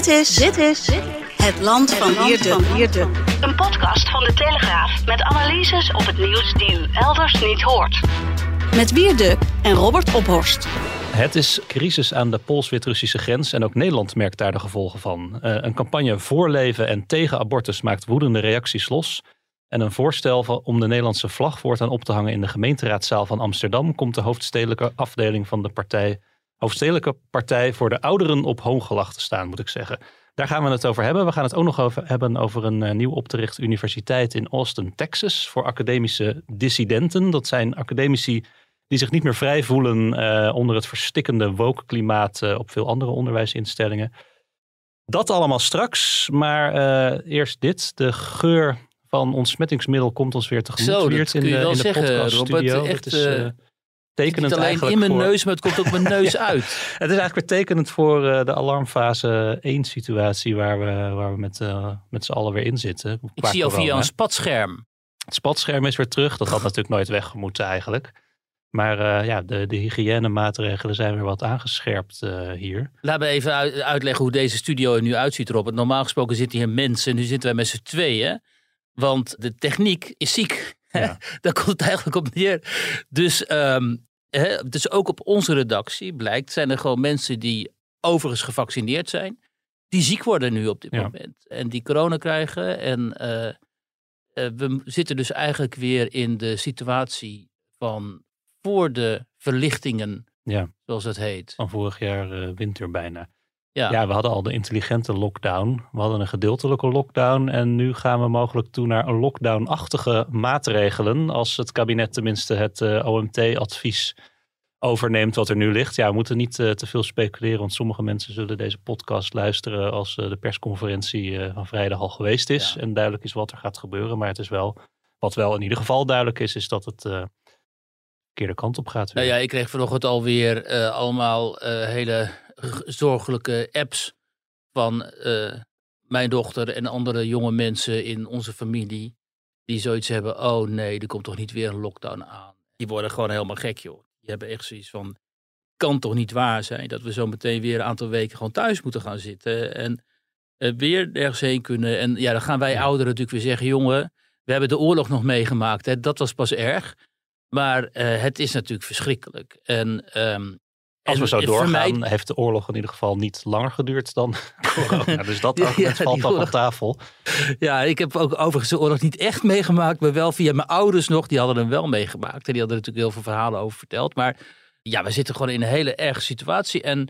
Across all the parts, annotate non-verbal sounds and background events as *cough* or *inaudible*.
Dit is, dit is het land van Wierde. Een podcast van de Telegraaf met analyses op het nieuws die u elders niet hoort. Met Wierde en Robert Ophorst. Het is crisis aan de Pools-Wit-Russische grens en ook Nederland merkt daar de gevolgen van. Uh, een campagne voor leven en tegen abortus maakt woedende reacties los. En een voorstel om de Nederlandse vlag voortaan op te hangen in de gemeenteraadzaal van Amsterdam komt de hoofdstedelijke afdeling van de partij, hoofdstedelijke partij voor de ouderen op hoongelach te staan, moet ik zeggen. Daar gaan we het over hebben. We gaan het ook nog over hebben over een uh, nieuw opgerichte universiteit in Austin, Texas, voor academische dissidenten. Dat zijn academici die zich niet meer vrij voelen uh, onder het verstikkende woke-klimaat uh, op veel andere onderwijsinstellingen. Dat allemaal straks, maar eerst dit. De geur van ontsmettingsmiddel komt ons weer tegemoet. Zo, dat kun je in de, wel in de zeggen, Robert. Echt, is, tekenend alleen in mijn neus, maar het komt ook mijn neus *laughs* uit. het is eigenlijk weer tekenend voor uh, de alarmfase 1 situatie waar we, waar we met, uh, met z'n allen weer in zitten. Ik zie al via een spatscherm. Het spatscherm is weer terug. Dat had natuurlijk nooit weg moeten eigenlijk. Maar uh, ja, de, de hygiënemaatregelen zijn weer wat aangescherpt uh, hier. Laten we even uit, uitleggen hoe deze studio er nu uitziet, Robert. Normaal gesproken zitten hier mensen en nu zitten wij met z'n tweeën. Want de techniek is ziek. Ja. *laughs* Daar komt het eigenlijk op neer. Dus, um, hè, dus ook op onze redactie blijkt, zijn er gewoon mensen die overigens gevaccineerd zijn. Die ziek worden nu op dit ja. moment. En die corona krijgen. En uh, uh, we zitten dus eigenlijk weer in de situatie van voor de verlichtingen, ja. zoals het heet. Van vorig jaar uh, winter bijna. Ja. ja, we hadden al de intelligente lockdown. We hadden een gedeeltelijke lockdown. En nu gaan we mogelijk toe naar een lockdown-achtige maatregelen. Als het kabinet tenminste het uh, OMT-advies overneemt wat er nu ligt. Ja, we moeten niet uh, te veel speculeren. Want sommige mensen zullen deze podcast luisteren als uh, de persconferentie van vrijdag al geweest is. Ja. En duidelijk is wat er gaat gebeuren. Maar het is wel, wat wel in ieder geval duidelijk is, is dat het verkeerde kant op gaat. Nou ja, ik kreeg vanochtend alweer uh, allemaal uh, hele zorgelijke apps van uh, mijn dochter en andere jonge mensen in onze familie. Die zoiets hebben, oh nee, er komt toch niet weer een lockdown aan. Die worden gewoon helemaal gek joh. Die hebben echt zoiets van, kan toch niet waar zijn dat we zo meteen weer een aantal weken gewoon thuis moeten gaan zitten. En weer ergens heen kunnen. En ja, dan gaan wij ouderen natuurlijk weer zeggen, jongen, we hebben de oorlog nog meegemaakt. Hè? Dat was pas erg. Maar uh, het is natuurlijk verschrikkelijk. En, um, Als we zo doorgaan, heeft de oorlog in ieder geval niet langer geduurd dan *laughs* corona. *laughs* dus dat argument ja, valt toch op tafel. Ja, ik heb ook overigens de oorlog niet echt meegemaakt, maar wel via mijn ouders nog. Die hadden hem wel meegemaakt. En die hadden er natuurlijk heel veel verhalen over verteld. Maar ja, we zitten gewoon in een hele erge situatie. En,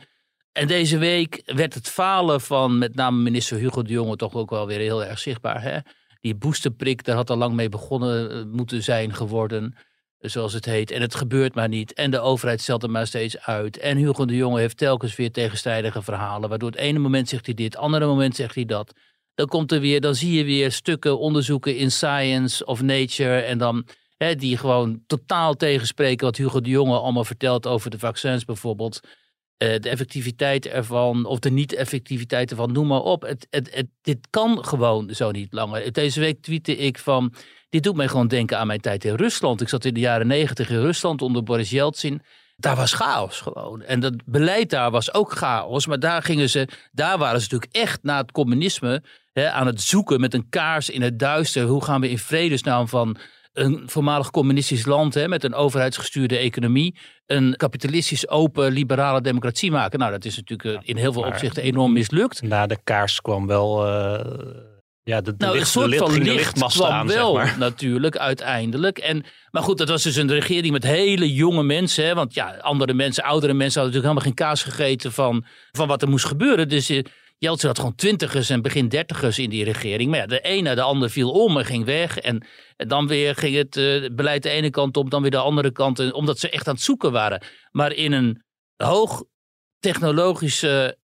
en deze week werd het falen van met name minister Hugo de Jonge toch ook wel weer heel erg zichtbaar. Hè? Die boosterprik, daar had al lang mee begonnen moeten zijn geworden zoals het heet. En het gebeurt maar niet. En de overheid stelt er maar steeds uit. En Hugo de Jonge heeft telkens weer tegenstrijdige verhalen. Waardoor het ene moment zegt hij dit, het andere moment zegt hij dat. Dan komt er weer, dan zie je weer stukken, onderzoeken in Science of Nature. En dan hè, die gewoon totaal tegenspreken wat Hugo de Jonge allemaal vertelt over de vaccins bijvoorbeeld. Uh, de effectiviteit ervan, of de niet-effectiviteit ervan, noem maar op. Het, het, dit kan gewoon zo niet langer. Deze week tweette ik van dit doet mij gewoon denken aan mijn tijd in Rusland. Ik zat in de jaren negentig in Rusland onder Boris Yeltsin. Daar was chaos gewoon. En dat beleid daar was ook chaos. Maar daar gingen ze, daar waren ze natuurlijk echt na het communisme hè, aan het zoeken met een kaars in het duister. Hoe gaan we in vredesnaam van een voormalig communistisch land hè, met een overheidsgestuurde economie een kapitalistisch open liberale democratie maken. Nou, dat is natuurlijk eh, in heel veel opzichten enorm mislukt. Na de kaars kwam wel uh, ja, de, de nou, licht, een soort de van licht licht kwam aan, wel zeg maar. *laughs* natuurlijk uiteindelijk. En, maar goed, dat was dus een regering met hele jonge mensen. Hè, want ja, andere mensen, oudere mensen hadden natuurlijk helemaal geen kaas gegeten van, van wat er moest gebeuren. Dus je, Jeltsin had gewoon twintigers en begin dertigers in die regering. Maar ja, de ene de ander viel om en ging weg. En, en dan weer ging het uh, beleid de ene kant op, dan weer de andere kant. Omdat ze echt aan het zoeken waren. Maar in een hoog technologische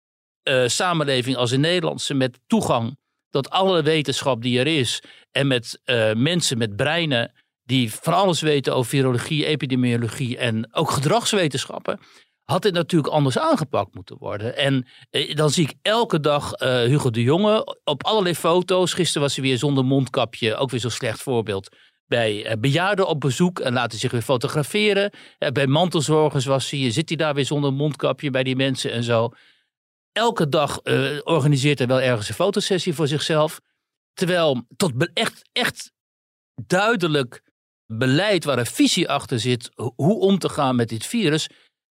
uh, samenleving als in Nederlandse, met toegang tot alle wetenschap die er is. En met uh, mensen met breinen die van alles weten over virologie, epidemiologie en ook gedragswetenschappen had dit natuurlijk anders aangepakt moeten worden. En eh, dan zie ik elke dag uh, Hugo de Jonge op allerlei foto's. Gisteren was hij weer zonder mondkapje, ook weer zo'n slecht voorbeeld. Bij bejaarden op bezoek en laten zich weer fotograferen. Bij mantelzorgers was hij, zit hij daar weer zonder mondkapje bij die mensen en zo. Elke dag organiseert hij wel ergens een fotosessie voor zichzelf. Terwijl tot echt, echt duidelijk beleid waar een visie achter zit, hoe om te gaan met dit virus,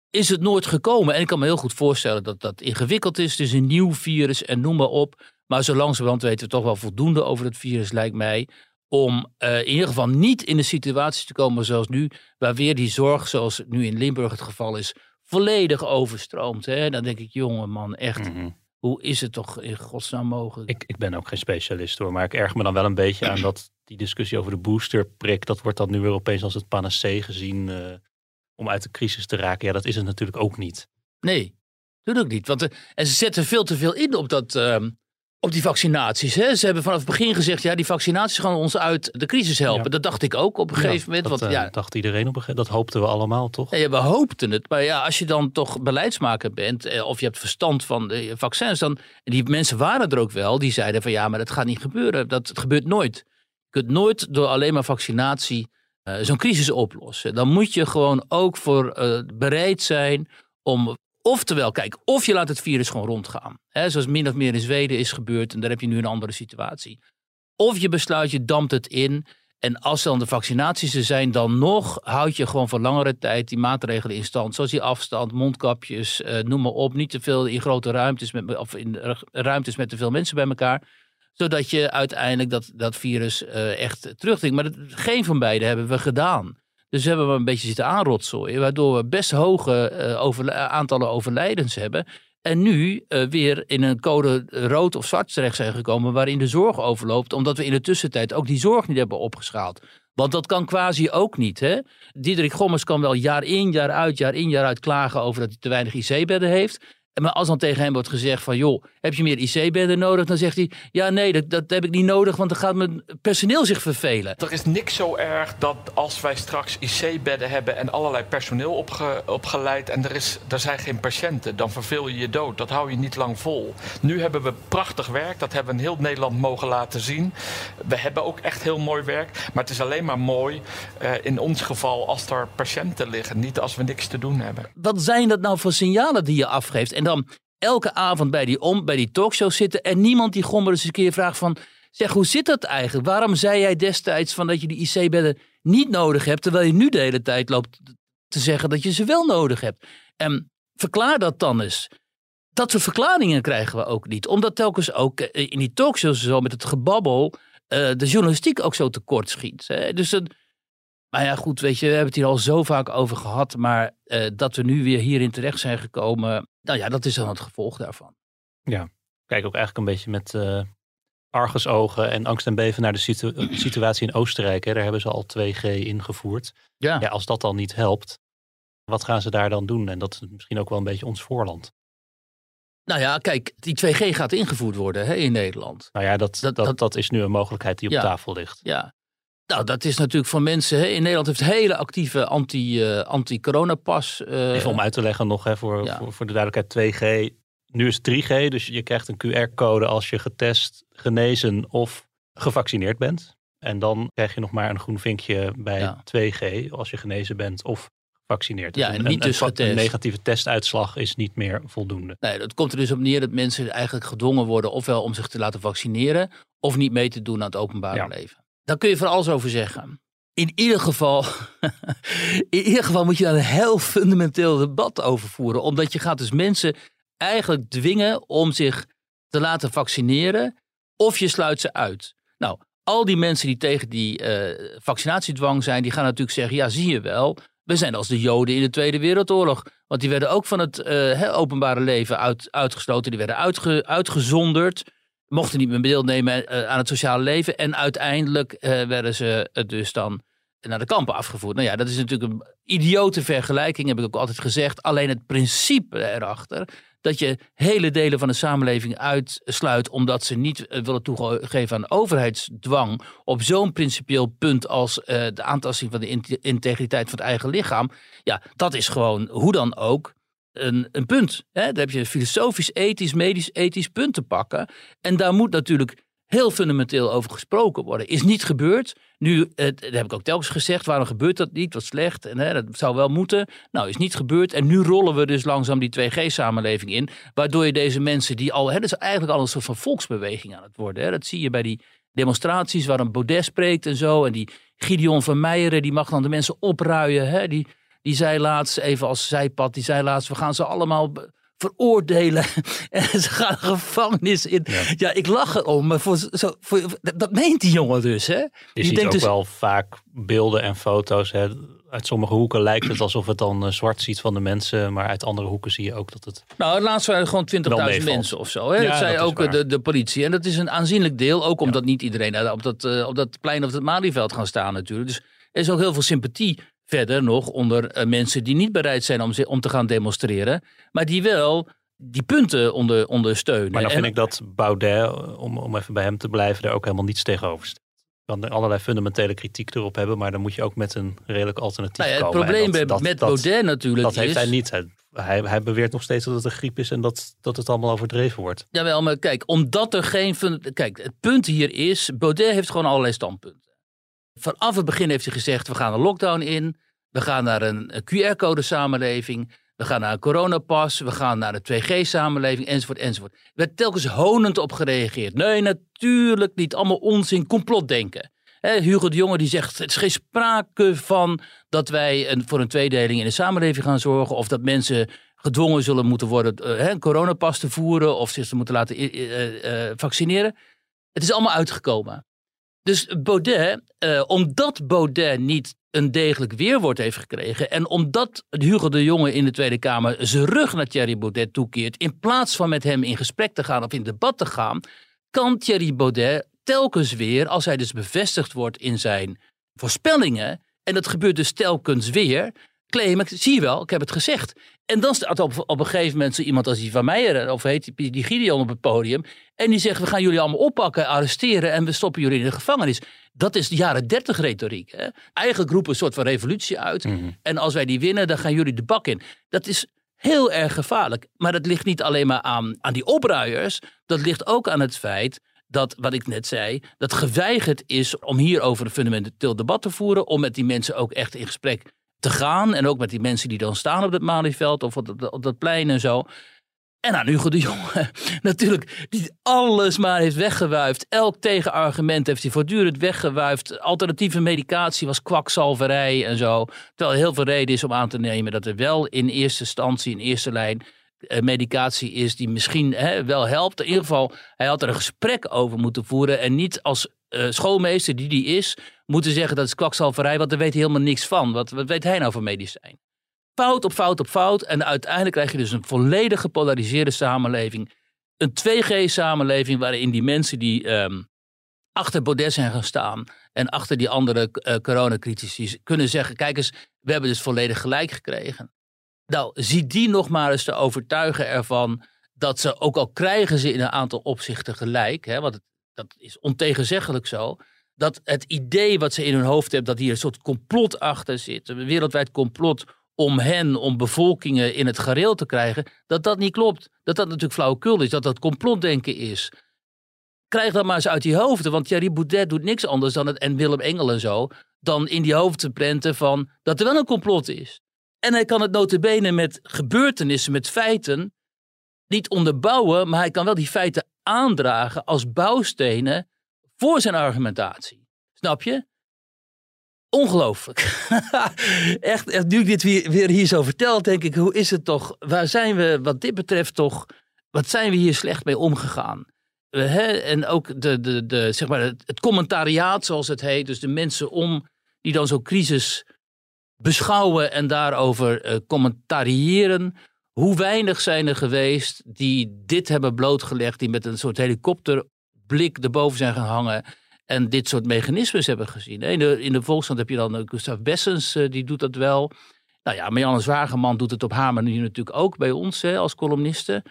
is het nooit gekomen. En ik kan me heel goed voorstellen dat dat ingewikkeld is. Is een nieuw virus en noem maar op. Maar zo langzamerhand weten we toch wel voldoende over het virus, lijkt mij. Om uh, in ieder geval niet in de situatie te komen zoals nu, waar weer die zorg, zoals nu in Limburg het geval is, volledig overstroomt. Hè? Dan denk ik, jongen man, echt. Mm -hmm. Hoe is het toch in godsnaam mogelijk? Ik, ik ben ook geen specialist hoor, maar ik erg me dan wel een beetje aan dat die discussie over de boosterprik, dat wordt dan nu weer opeens als het panacee gezien uh, om uit de crisis te raken. Ja, dat is het natuurlijk ook niet. Nee, doet ook niet. Want, uh, en ze zetten veel te veel in op, dat, uh, op die vaccinaties. Hè? Ze hebben vanaf het begin gezegd, ja, die vaccinaties gaan ons uit de crisis helpen. Ja. Dat dacht ik ook op een gegeven moment. Dat want, ja, dacht iedereen op een gegeven Dat hoopten we allemaal, toch? Ja, we hoopten het. Maar ja, als je dan toch beleidsmaker bent, eh, of je hebt verstand van de vaccins, dan, en die mensen waren er ook wel, die zeiden van ja, maar dat gaat niet gebeuren. Dat het gebeurt nooit. Je kunt nooit door alleen maar vaccinatie uh, zo'n crisis oplossen. Dan moet je gewoon ook voor uh, bereid zijn om. Oftewel, kijk, of je laat het virus gewoon rondgaan. Hè, zoals min of meer in Zweden is gebeurd. En daar heb je nu een andere situatie. Of je besluit, je dampt het in. En als dan de vaccinaties er zijn, dan nog houd je gewoon voor langere tijd die maatregelen in stand. Zoals die afstand, mondkapjes, uh, noem maar op. Niet te veel in grote ruimtes, met, of in ruimtes met te veel mensen bij elkaar zodat je uiteindelijk dat, dat virus uh, echt terugdringt. Maar dat, geen van beide hebben we gedaan. Dus hebben we een beetje zitten aanrotzooien. Waardoor we best hoge uh, over, aantallen overlijdens hebben. En nu uh, weer in een code rood of zwart terecht zijn gekomen. Waarin de zorg overloopt. Omdat we in de tussentijd ook die zorg niet hebben opgeschaald. Want dat kan quasi ook niet. Hè? Diederik Gommers kan wel jaar in, jaar uit, jaar in, jaar uit klagen over dat hij te weinig IC-bedden heeft. Maar als dan tegen hem wordt gezegd van, joh, heb je meer IC-bedden nodig? Dan zegt hij, ja nee, dat, dat heb ik niet nodig, want dan gaat mijn personeel zich vervelen. Er is niks zo erg dat als wij straks IC-bedden hebben en allerlei personeel opge, opgeleid en er, is, er zijn geen patiënten, dan verveel je je dood. Dat hou je niet lang vol. Nu hebben we prachtig werk, dat hebben we in heel Nederland mogen laten zien. We hebben ook echt heel mooi werk, maar het is alleen maar mooi uh, in ons geval als er patiënten liggen, niet als we niks te doen hebben. Wat zijn dat nou voor signalen die je afgeeft? En dan elke avond bij die, om, bij die talkshow zitten en niemand die Gommer eens een keer vraagt van... Zeg, hoe zit dat eigenlijk? Waarom zei jij destijds van dat je die IC-bedden niet nodig hebt... terwijl je nu de hele tijd loopt te zeggen dat je ze wel nodig hebt? En verklaar dat dan eens. Dat soort verklaringen krijgen we ook niet. Omdat telkens ook in die talkshows zo met het gebabbel... Uh, de journalistiek ook zo tekort schiet. Dus het, maar ja, goed, weet je, we hebben het hier al zo vaak over gehad. Maar uh, dat we nu weer hierin terecht zijn gekomen. Nou ja, dat is dan het gevolg daarvan. Ja, kijk ook eigenlijk een beetje met uh, argusogen en angst en beven naar de situ situatie in Oostenrijk. Hè. Daar hebben ze al 2G ingevoerd. Ja. ja. Als dat dan niet helpt, wat gaan ze daar dan doen? En dat is misschien ook wel een beetje ons voorland. Nou ja, kijk, die 2G gaat ingevoerd worden hè, in Nederland. Nou ja, dat, dat, dat, dat, dat is nu een mogelijkheid die op ja, tafel ligt. Ja, nou, dat is natuurlijk voor mensen. Hè, in Nederland heeft hele actieve anti, uh, anti-coronapas. Uh, Even om uit te leggen nog hè, voor, ja. voor, voor, de duidelijkheid: 2G. Nu is het 3G, dus je krijgt een QR-code als je getest, genezen of gevaccineerd bent. En dan krijg je nog maar een groen vinkje bij ja. 2G als je genezen bent of gevaccineerd. Ja, en een, niet dus een, getest. een negatieve testuitslag is niet meer voldoende. Nee, dat komt er dus op neer dat mensen eigenlijk gedwongen worden ofwel om zich te laten vaccineren of niet mee te doen aan het openbare ja. leven. Daar kun je van alles over zeggen. In ieder geval, *laughs* in ieder geval moet je daar een heel fundamenteel debat over voeren. Omdat je gaat dus mensen eigenlijk dwingen om zich te laten vaccineren. Of je sluit ze uit. Nou, al die mensen die tegen die uh, vaccinatiedwang zijn, die gaan natuurlijk zeggen: ja, zie je wel. We zijn als de Joden in de Tweede Wereldoorlog. Want die werden ook van het eh, openbare leven uit, uitgesloten. Die werden uitge, uitgezonderd. Mochten niet meer deelnemen uh, aan het sociale leven. En uiteindelijk uh, werden ze dus dan naar de kampen afgevoerd. Nou ja, dat is natuurlijk een idiote vergelijking, heb ik ook altijd gezegd. Alleen het principe erachter dat je hele delen van de samenleving uitsluit omdat ze niet eh, willen toegeven aan overheidsdwang op zo'n principieel punt als de aantasting van de integriteit van het eigen lichaam. Ja, dat is gewoon hoe dan ook een, een punt. Hè? Daar heb je filosofisch, ethisch, medisch, ethisch punt te pakken. En daar moet natuurlijk heel fundamenteel over gesproken worden. Is niet gebeurd. Nu, dat heb ik ook telkens gezegd, waarom gebeurt dat niet? Wat slecht. En hè, dat zou wel moeten. Nou, is niet gebeurd. En nu rollen we dus langzaam die 2G-samenleving in. Waardoor je deze mensen die al, hè, dat is eigenlijk al een soort van volksbeweging aan het worden. Hè. Dat zie je bij die demonstraties waar een Baudet spreekt en zo. En die Gideon van Meijeren, die mag dan de mensen opruien. Hè. Die, die zei laatst, even als zijpad, die zei laatst, we gaan ze allemaal veroordelen. *laughs* en ze gaan de gevangenis in. Ja. ik lach erom, maar voor, zo, voor, dat meent die jongen dus. Hè? Je, ziet ook dus, wel vaak beelden en foto's. Hè? Uit sommige hoeken lijkt het alsof het dan eh, zwart ziet van de mensen. Maar uit andere hoeken zie je ook dat het. Nou, laatst waren er gewoon 20.000 mensen of zo. Hè? dat zei ook de, de politie. En dat is een aanzienlijk deel. Ook omdat niet iedereen op dat, uh, op dat plein of het Malieveld gaan staan natuurlijk. Dus er is ook heel veel sympathie verder nog onder eh, mensen die niet bereid zijn om, om te gaan demonstreren, maar die wel die punten onder, ondersteunen. Maar dan vind ik dat Baudet, om, om even bij hem te blijven, er ook helemaal niets tegenover staat. kan allerlei fundamentele kritiek erop hebben, maar dan moet je ook met een redelijk alternatief nou ja, het probleem met Baudet natuurlijk Dat heeft hij niet. Hij, hij, beweert nog steeds dat het een griep is en dat, dat het allemaal overdreven wordt. Jawel, maar kijk, omdat er geen... Kijk, het punt hier is, Baudet heeft gewoon allerlei standpunten. Vanaf het begin heeft hij gezegd, we gaan een lockdown in. We gaan naar een QR-code samenleving. We gaan naar een coronapas. We gaan naar de 2G-samenleving, enzovoort, enzovoort. Er werd telkens honend op gereageerd. Nee, natuurlijk niet. Allemaal onzin, complotdenken. He, Hugo de Jonge die zegt, het is geen sprake van dat wij een, voor een tweedeling in de samenleving gaan zorgen. Of dat mensen gedwongen zullen moeten worden uh, een coronapas te voeren. Of zich te moeten laten uh, uh, vaccineren. Het is allemaal uitgekomen. Dus Baudet, uh, omdat Baudet niet een degelijk weerwoord heeft gekregen. En omdat Hugo de Jonge in de Tweede Kamer zijn rug naar Thierry Baudet toekeert. in plaats van met hem in gesprek te gaan of in debat te gaan. kan Thierry Baudet telkens weer, als hij dus bevestigd wordt in zijn voorspellingen. en dat gebeurt dus telkens weer claimen, zie je wel, ik heb het gezegd. En dan staat op, op een gegeven moment zo iemand als die Van Meijer, of heet die, die Gideon op het podium. En die zegt, we gaan jullie allemaal oppakken, arresteren en we stoppen jullie in de gevangenis. Dat is de jaren dertig retoriek. Hè? Eigenlijk roepen een soort van revolutie uit. Mhm. En als wij die winnen, dan gaan jullie de bak in. Dat is heel erg gevaarlijk. Maar dat ligt niet alleen maar aan, aan die opruiers. Dat ligt ook aan het feit dat, wat ik net zei, dat geweigerd is om hierover een fundamenteel debat te voeren. Om met die mensen ook echt in gesprek te gaan. En ook met die mensen die dan staan op het Malieveld of op dat, plein en zo. En aan Hugo de Jonge, *laughs* natuurlijk, die alles maar heeft weggewuifd. Elk tegenargument heeft hij voortdurend weggewuifd. Alternatieve medicatie was kwakzalverij en zo. Terwijl er heel veel reden is om aan te nemen dat er wel in eerste instantie, in eerste lijn, eh, medicatie is die misschien hè, wel helpt. In ieder geval, hij had er een gesprek over moeten voeren. En niet als uh, schoolmeester die die is, moeten zeggen dat is kwakzalverij, want daar weet hij helemaal niks van. Wat, wat weet hij nou van medicijn? Fout op fout op fout. En uiteindelijk krijg je dus een volledig gepolariseerde samenleving. Een 2G-samenleving waarin die mensen die um, achter Baudet zijn gaan staan en achter die andere uh, coronacritici kunnen zeggen: kijk eens, we hebben dus volledig gelijk gekregen. Nou, zie die nog maar eens te overtuigen ervan dat ze, ook al krijgen ze in een aantal opzichten gelijk, hè, want het, dat is ontegenzeggelijk zo, dat het idee wat ze in hun hoofd hebben, dat hier een soort complot achter zit, een wereldwijd complot om hen, om bevolkingen in het gareel te krijgen, dat dat niet klopt. Dat dat natuurlijk flauwekul is, dat dat complotdenken is. Krijg dat maar eens uit die hoofden, want Thierry Boudet doet niks anders dan het, en Willem Engel en zo, dan in die hoofd te prenten van dat er wel een complot is. En hij kan het notabene met gebeurtenissen, met feiten, niet onderbouwen, maar hij kan wel die feiten aandragen als bouwstenen voor zijn argumentatie. Snap je? Ongelooflijk. *laughs* echt, echt, nu ik dit weer, weer hier zo vertel, denk ik, hoe is het toch? Waar zijn we wat dit betreft toch, wat zijn we hier slecht mee omgegaan? en ook de, de, de, zeg maar het, het commentariaat, zoals het heet, dus de mensen om die dan zo'n crisis beschouwen en daarover uh, commentariëren. Hoe weinig zijn er geweest die dit hebben blootgelegd, die met een soort helikopterblik erboven zijn gaan hangen en dit soort mechanismes hebben gezien. In de, in de heb je dan uh, Gustav Bessens, uh, die doet dat wel. Nou ja, Marianne Zwageman doet het op haar manier natuurlijk ook bij ons hè, als columniste.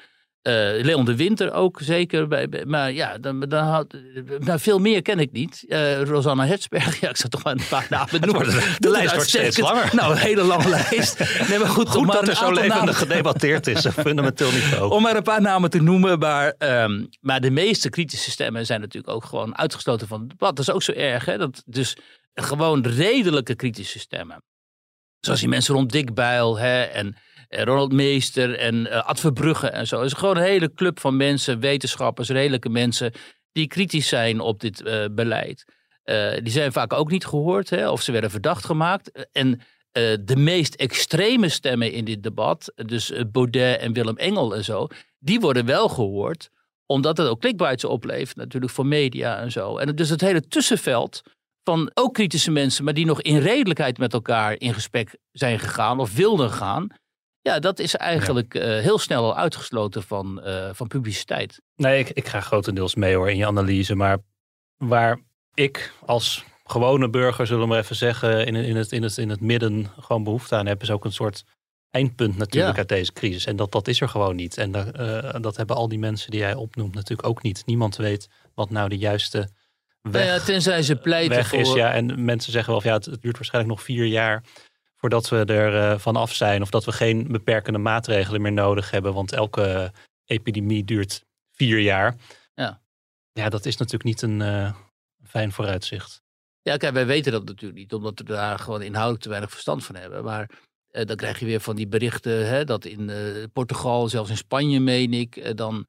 Uh, Leon de Winter ook zeker. Bij, maar ja, dan, dan had, maar veel meer ken ik niet. Uh, Rosanna Hetsberg, *laughs* ja, ik zat toch maar een paar namen *laughs* noemen. De, de lijst wordt steeds langer. Nou, een hele lange *laughs* lijst. Nee, maar goed, goed maar dat er zo levendig gedebatteerd is, fundamenteel niet ook. Om maar een paar namen te noemen. Maar, um, maar de meeste kritische stemmen zijn natuurlijk ook gewoon uitgesloten van het debat. Dat is ook zo erg. Hè? Dat, dus gewoon redelijke kritische stemmen. Zoals die mensen rond Dick Bijl hè, en Ronald Meester en uh, Ad Verbrugge en zo. Het is gewoon een hele club van mensen, wetenschappers, redelijke mensen die kritisch zijn op dit uh, beleid. Die zijn vaak ook niet gehoord hè, of ze werden verdacht gemaakt. En de meest extreme stemmen in dit debat, dus Baudet en Willem Engel en zo, die worden wel gehoord omdat het ook clickbites oplevert natuurlijk voor media en zo. En dus het hele tussenveld van ook kritische mensen, maar die nog in redelijkheid met elkaar in gesprek zijn gegaan of wilden gaan. Ja, dat is eigenlijk uh, heel snel al uitgesloten van, uh, van publiciteit. Nee, ik, ik ga grotendeels mee hoor in je analyse. Maar waar ik als gewone burger, zullen we maar even zeggen, in, in, het, in, het, in het midden gewoon behoefte aan heb, is ook een soort eindpunt natuurlijk uit deze crisis. En dat, dat is er gewoon niet. En dat, uh, dat hebben al die mensen die jij opnoemt natuurlijk ook niet. Niemand weet wat nou de juiste weg, ja, tenzij ze pleiten weg voor... is. Ja, en mensen zeggen wel, ja, het, het duurt waarschijnlijk nog vier jaar voordat we er uh, van af zijn. Of dat we geen beperkende maatregelen meer nodig hebben. Want elke epidemie duurt vier jaar. Ja, ja dat is natuurlijk niet een uh, fijn vooruitzicht. Ja, kijk, wij weten dat natuurlijk niet. Omdat we daar gewoon inhoudelijk te weinig verstand van hebben. Maar uh, dan krijg je weer van die berichten hè, dat in Portugal, zelfs in Spanje meen ik, dan...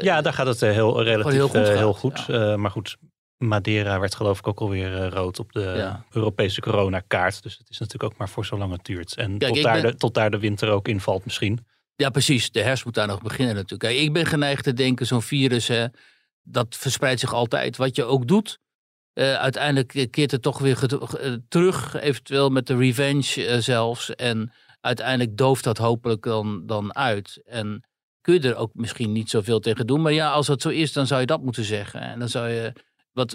ja, daar gaat het heel relatief heel goed. heel goed. Ja. maar goed, Madeira werd geloof ik ook alweer uh, rood op de ja. Europese coronakaart. Dus het is natuurlijk ook maar voor zolang het duurt. En Kijk, tot, daar ben... de, tot daar de winter ook invalt misschien. Ja, precies. De herfst moet daar nog beginnen natuurlijk. Kijk, ik ben geneigd te denken, zo'n virus, hè, dat verspreidt zich altijd. Wat je ook doet, uh, uiteindelijk keert het toch weer uh, terug. Eventueel met de revenge zelfs. En uiteindelijk dooft dat hopelijk dan, dan uit. En kun je er ook misschien niet zoveel tegen doen. Maar ja, als dat zo is, dan zou je dat moeten zeggen. En dan zou je wat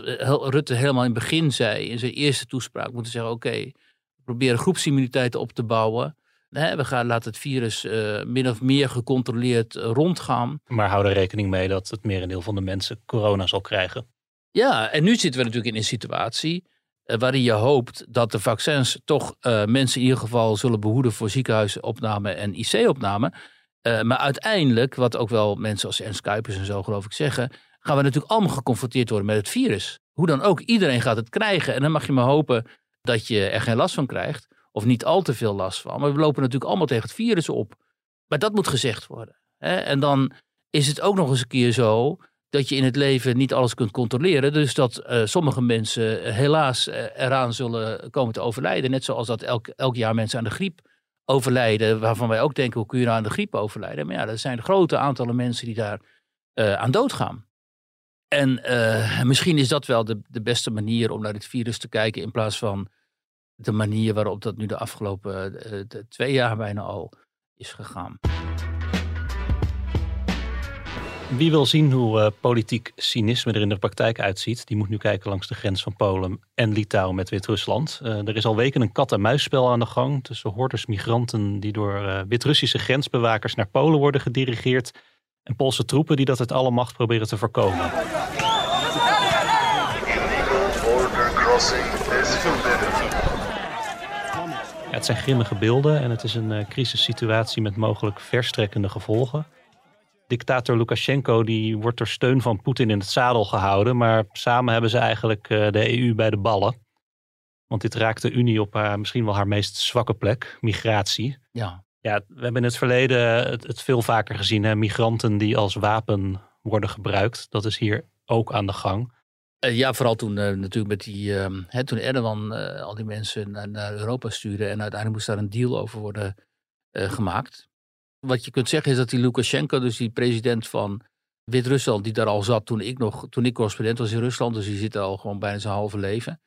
Rutte helemaal in het begin zei, in zijn eerste toespraak, moeten zeggen: oké, okay, we proberen groepsimmuniteit op te bouwen. we gaan laten het virus uh, min of meer gecontroleerd uh, rondgaan. Maar hou er rekening mee dat het merendeel van de mensen corona zal krijgen. Ja, en nu zitten we natuurlijk in een situatie uh, waarin je hoopt dat de vaccins toch mensen in ieder geval zullen behoeden voor ziekenhuisopname en IC-opname. maar uiteindelijk, wat ook wel mensen als Ernst Kuipers en zo geloof ik zeggen, gaan we natuurlijk allemaal geconfronteerd worden met het virus. Hoe dan ook, iedereen gaat het krijgen. En dan mag je maar hopen dat je er geen last van krijgt. Of niet al te veel last van. Maar we lopen natuurlijk allemaal tegen het virus op. Maar dat moet gezegd worden. Hè? En dan is het ook nog eens een keer zo dat je in het leven niet alles kunt controleren. Dus dat uh, sommige mensen helaas uh, eraan zullen komen te overlijden. Net zoals dat elk, elk jaar mensen aan de griep overlijden. Waarvan wij ook denken, hoe kun je nou aan de griep overlijden? Maar ja, er zijn grote aantallen mensen die daar aan doodgaan. En uh, misschien is dat wel de, de beste manier om naar dit virus te kijken. In plaats van de manier waarop dat nu de afgelopen de twee jaar bijna al is gegaan. Wie wil zien hoe uh, politiek cynisme er in de praktijk uitziet, die moet nu kijken langs de grens van Polen en Litouwen met Wit-Rusland. er is al weken een kat-en-muisspel aan de gang tussen hordes migranten die door Wit-Russische grensbewakers naar Polen worden gedirigeerd en Poolse troepen die dat uit alle macht proberen te voorkomen. Ja, het zijn grimmige beelden en het is een uh, crisissituatie met mogelijk verstrekkende gevolgen. Dictator Lukashenko die wordt door steun van Poetin in het zadel gehouden, maar samen hebben ze eigenlijk uh, de EU bij de ballen. Want dit raakt de Unie op haar, misschien wel haar meest zwakke plek, migratie. Ja. Ja, we hebben in het verleden het, veel vaker gezien. Hè? Migranten die als wapen worden gebruikt. Dat is hier ook aan de gang. Uh, ja, vooral toen uh, natuurlijk met die, uh, hè, toen Erdogan al die mensen naar, naar, Europa stuurde. En uiteindelijk moest daar een deal over worden gemaakt. Wat je kunt zeggen is dat die Lukashenko, dus die president van Wit-Rusland, die daar al zat toen ik nog, toen ik correspondent was in Rusland. Dus die zit al gewoon bijna zijn halve leven.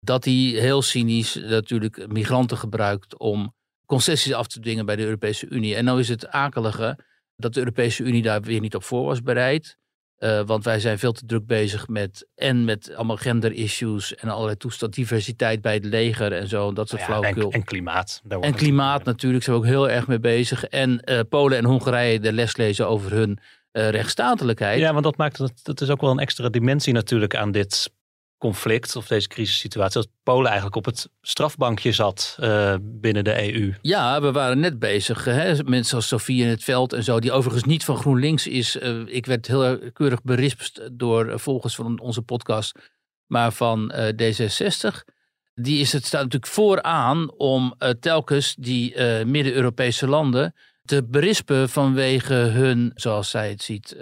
dat hij heel cynisch natuurlijk migranten gebruikt om concessies af te dwingen bij de Europese Unie. En nou is het akelige dat de Europese Unie daar weer niet op voor was bereid. Uh, want wij zijn veel te druk bezig met en met allemaal gender issues en allerlei toestand, diversiteit bij het leger en zo. Dat soort Nou ja, flauwekul. en, en klimaat. Daar En klimaat natuurlijk zijn we ook heel erg mee bezig. En eh, Polen en Hongarije de les lezen over hun eh, rechtsstatelijkheid. Ja, want dat maakt het, dat is ook wel een extra dimensie natuurlijk aan dit conflict of deze crisissituatie. Dat Polen eigenlijk op het strafbankje zat eh, binnen de EU. Ja, we waren net bezig. Hè? Mensen als Sofie in het veld en zo, die overigens niet van GroenLinks is. Eh, ik werd heel keurig berispt door eh, volgers van onze podcast, maar van eh, D66. Die is het staat natuurlijk vooraan om telkens die Midden-Europese landen te berispen vanwege hun, zoals zij het ziet,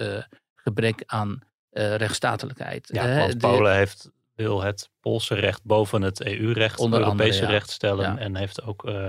gebrek aan eh, rechtsstatelijkheid. Ja, want de- Polen heeft, wil het Poolse recht boven het EU-recht, het andere, Europese ja. recht stellen. Ja. En heeft ook eh,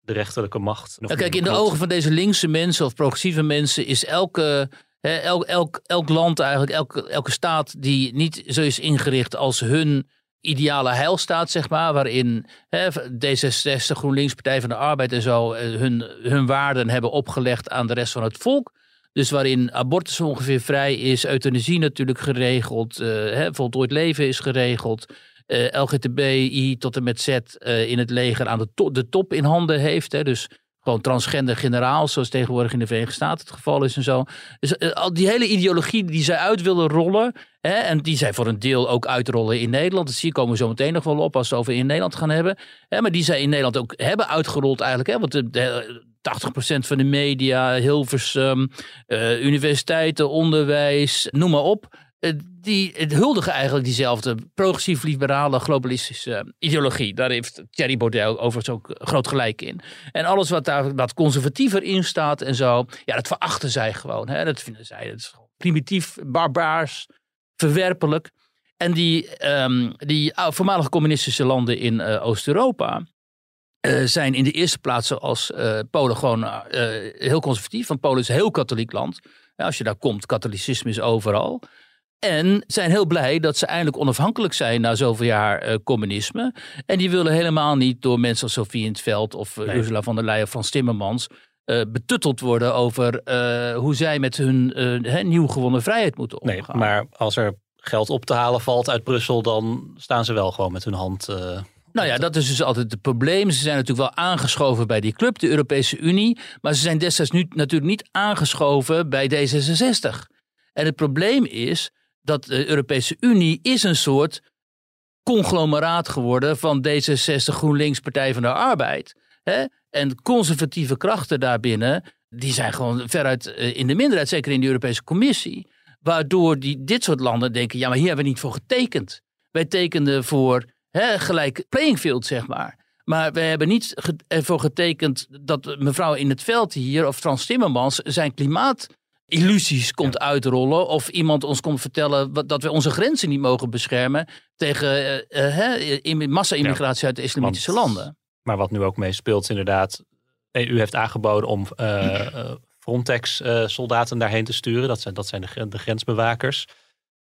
de rechterlijke macht. nog Ja, kijk, in de ogen van deze linkse mensen of progressieve mensen is elke, hè, elk, elk, elk land eigenlijk, elke, elke staat die niet zo is ingericht als hun ideale heilstaat, zeg maar, waarin hè, D66, GroenLinks, Partij van de Arbeid en zo eh, hun, hun waarden hebben opgelegd aan de rest van het volk. Dus waarin abortus ongeveer vrij is, euthanasie natuurlijk geregeld, hè, voltooid leven is geregeld, eh LGTBI tot en met Z eh, in het leger aan de, to- de top in handen heeft. Hè, dus gewoon transgender generaal, zoals tegenwoordig in de Verenigde Staten het geval is en zo. Dus al die hele ideologie die zij uit willen rollen, hè, en die zij voor een deel ook uitrollen in Nederland, dat zie komen we zo meteen nog wel op als we over in Nederland gaan hebben. Hè, maar die zij in Nederland ook hebben uitgerold eigenlijk. Hè, want de, 80% van de media, Hilversum, eh, universiteiten, onderwijs, noem maar op. eh, die huldigen eigenlijk diezelfde progressief-liberale globalistische ideologie. Daar heeft Thierry Baudet overigens ook groot gelijk in. En alles wat daar wat conservatiever in staat en zo, ja, dat verachten zij gewoon. Hè? Dat vinden zij dat is primitief, barbaars, verwerpelijk. En die, ehm, die ou- voormalige communistische landen in eh, Oost-Europa, eh, zijn in de eerste plaats zoals eh, Polen gewoon eh, heel conservatief. Want Polen is een heel katholiek land. Ja, als je daar komt, katholicisme is overal. En zijn heel blij dat ze eindelijk onafhankelijk zijn na zoveel jaar communisme. En die willen helemaal niet door mensen als Sofie in het Veld of Nee. Ursula von der Leyen of Frans Timmermans betutteld worden over hoe zij met hun hè, nieuw gewonnen vrijheid moeten Nee, omgaan. maar als er geld op te halen valt uit Brussel, dan staan ze wel gewoon met hun hand. Nou ja, dat is dus altijd het probleem. Ze zijn natuurlijk wel aangeschoven bij die club, de Europese Unie. Maar ze zijn destijds nu natuurlijk niet aangeschoven bij D66. En het probleem is dat de Europese Unie is een soort conglomeraat geworden van D66, GroenLinks, Partij van de Arbeid. Hè? En conservatieve krachten daarbinnen, die zijn gewoon veruit eh, in de minderheid, zeker in de Europese Commissie. Waardoor die, dit soort landen denken, ja, maar hier hebben we niet voor getekend. Wij tekenden voor hè, gelijk playing field, zeg maar. Maar we hebben niet ge- ervoor getekend dat mevrouw in het veld hier, of Frans Timmermans, zijn klimaatillusies komt uitrollen. Of iemand ons komt vertellen wat- dat we onze grenzen niet mogen beschermen tegen eh, eh, massa-immigratie uit de islamitische want- landen. Maar wat nu ook meespeelt, inderdaad. EU heeft aangeboden om eh, Frontex-soldaten daarheen te sturen. Dat zijn, dat zijn de grensbewakers.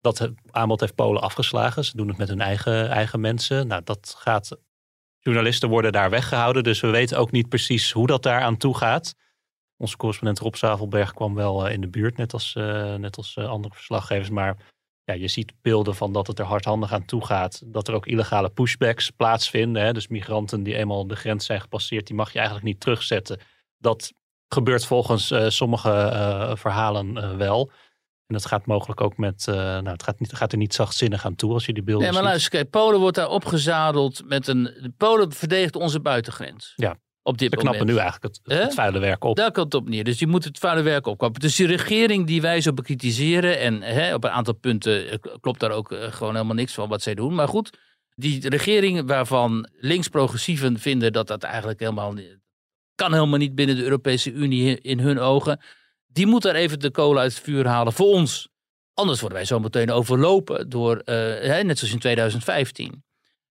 Dat aanbod heeft Polen afgeslagen. Ze doen het met hun eigen, eigen mensen. Nou, dat gaat. Journalisten worden daar weggehouden. Dus we weten ook niet precies hoe dat daar aan toe gaat. Onze correspondent Rob Zavelberg kwam wel eh, in de buurt, net als, eh, net als eh, andere verslaggevers. Maar ja, je ziet beelden van dat het er hardhandig aan toe gaat. Dat er ook illegale pushbacks plaatsvinden. Hè? Dus migranten die eenmaal de grens zijn gepasseerd, die mag je eigenlijk niet terugzetten. Dat gebeurt volgens sommige verhalen wel. En dat gaat mogelijk ook met, eh, nou, het gaat, niet, gaat er niet zachtzinnig aan toe als je die beelden Nee, maar ziet. luister, kijk, Polen wordt daar opgezadeld met een... Polen verdedigt onze buitengrens. Ja. Op dit We knappen moment. nu eigenlijk het, vuile werk op. Daar komt het op neer. Dus die moet het vuile werk opknappen. Dus die regering die wij zo bekritiseren... en hè, op een aantal punten eh, klopt daar ook eh, gewoon helemaal niks van wat zij doen. Maar goed, die regering waarvan links-progressieven vinden... dat dat eigenlijk helemaal kan helemaal niet binnen de Europese Unie in hun ogen... die moet daar even de kolen uit het vuur halen voor ons. Anders worden wij zo meteen overlopen door, eh, hè, net zoals in 2015.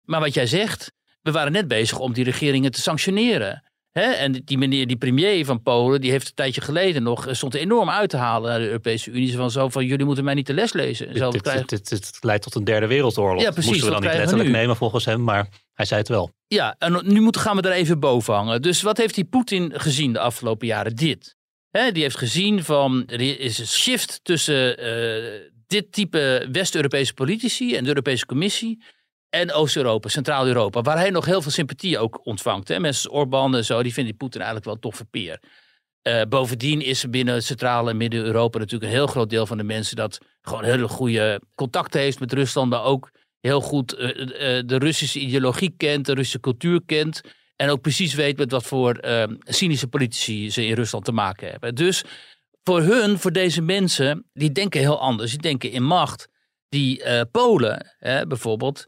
Maar wat jij zegt, we waren net bezig om die regeringen te sanctioneren. Hè? En die meneer, die premier van Polen, die heeft een tijdje geleden nog, stond enorm uit te halen naar de Europese Unie. Van zo van, jullie moeten mij niet de les lezen. Dit, Zo dit, krijgen- dit, dit- dit leidt tot een derde wereldoorlog. Ja, precies, Moesten we dan niet letterlijk nemen volgens hem, maar hij zei het wel. Ja, en nu moeten, gaan we er even boven hangen. Dus wat heeft die Poetin gezien de afgelopen jaren? Dit. Die heeft gezien van, er is een shift tussen eh, dit type West-Europese politici en de Europese Commissie en Oost-Europa, Centraal-Europa, waar hij nog heel veel sympathie ook ontvangt. Hè. Mensen als Orbán en zo, die vinden Poetin eigenlijk wel een toffe peer. Eh, bovendien is er binnen Centraal- en Midden-Europa natuurlijk een heel groot deel van de mensen dat gewoon hele goede contacten heeft met Rusland, maar ook heel goed eh, de Russische ideologie kent, de Russische cultuur kent. En ook precies weet met wat voor eh, cynische politici ze in Rusland te maken hebben. Dus voor hun, voor deze mensen, die denken heel anders. Die denken in macht. Die eh, Polen, hè, bijvoorbeeld,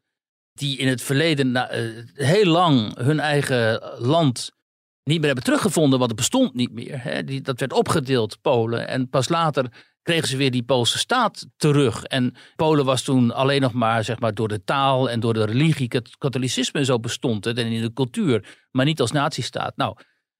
die in het verleden na- eh, heel lang hun eigen land niet meer hebben teruggevonden, want het bestond niet meer. Hè. Die, dat werd opgedeeld, Polen. En pas later kregen ze weer die Poolse staat terug. En Polen was toen alleen nog maar, zeg maar door de taal en door de religie, kat- katholicisme en zo bestond het. En in de cultuur, maar niet als nazistaat. Nou,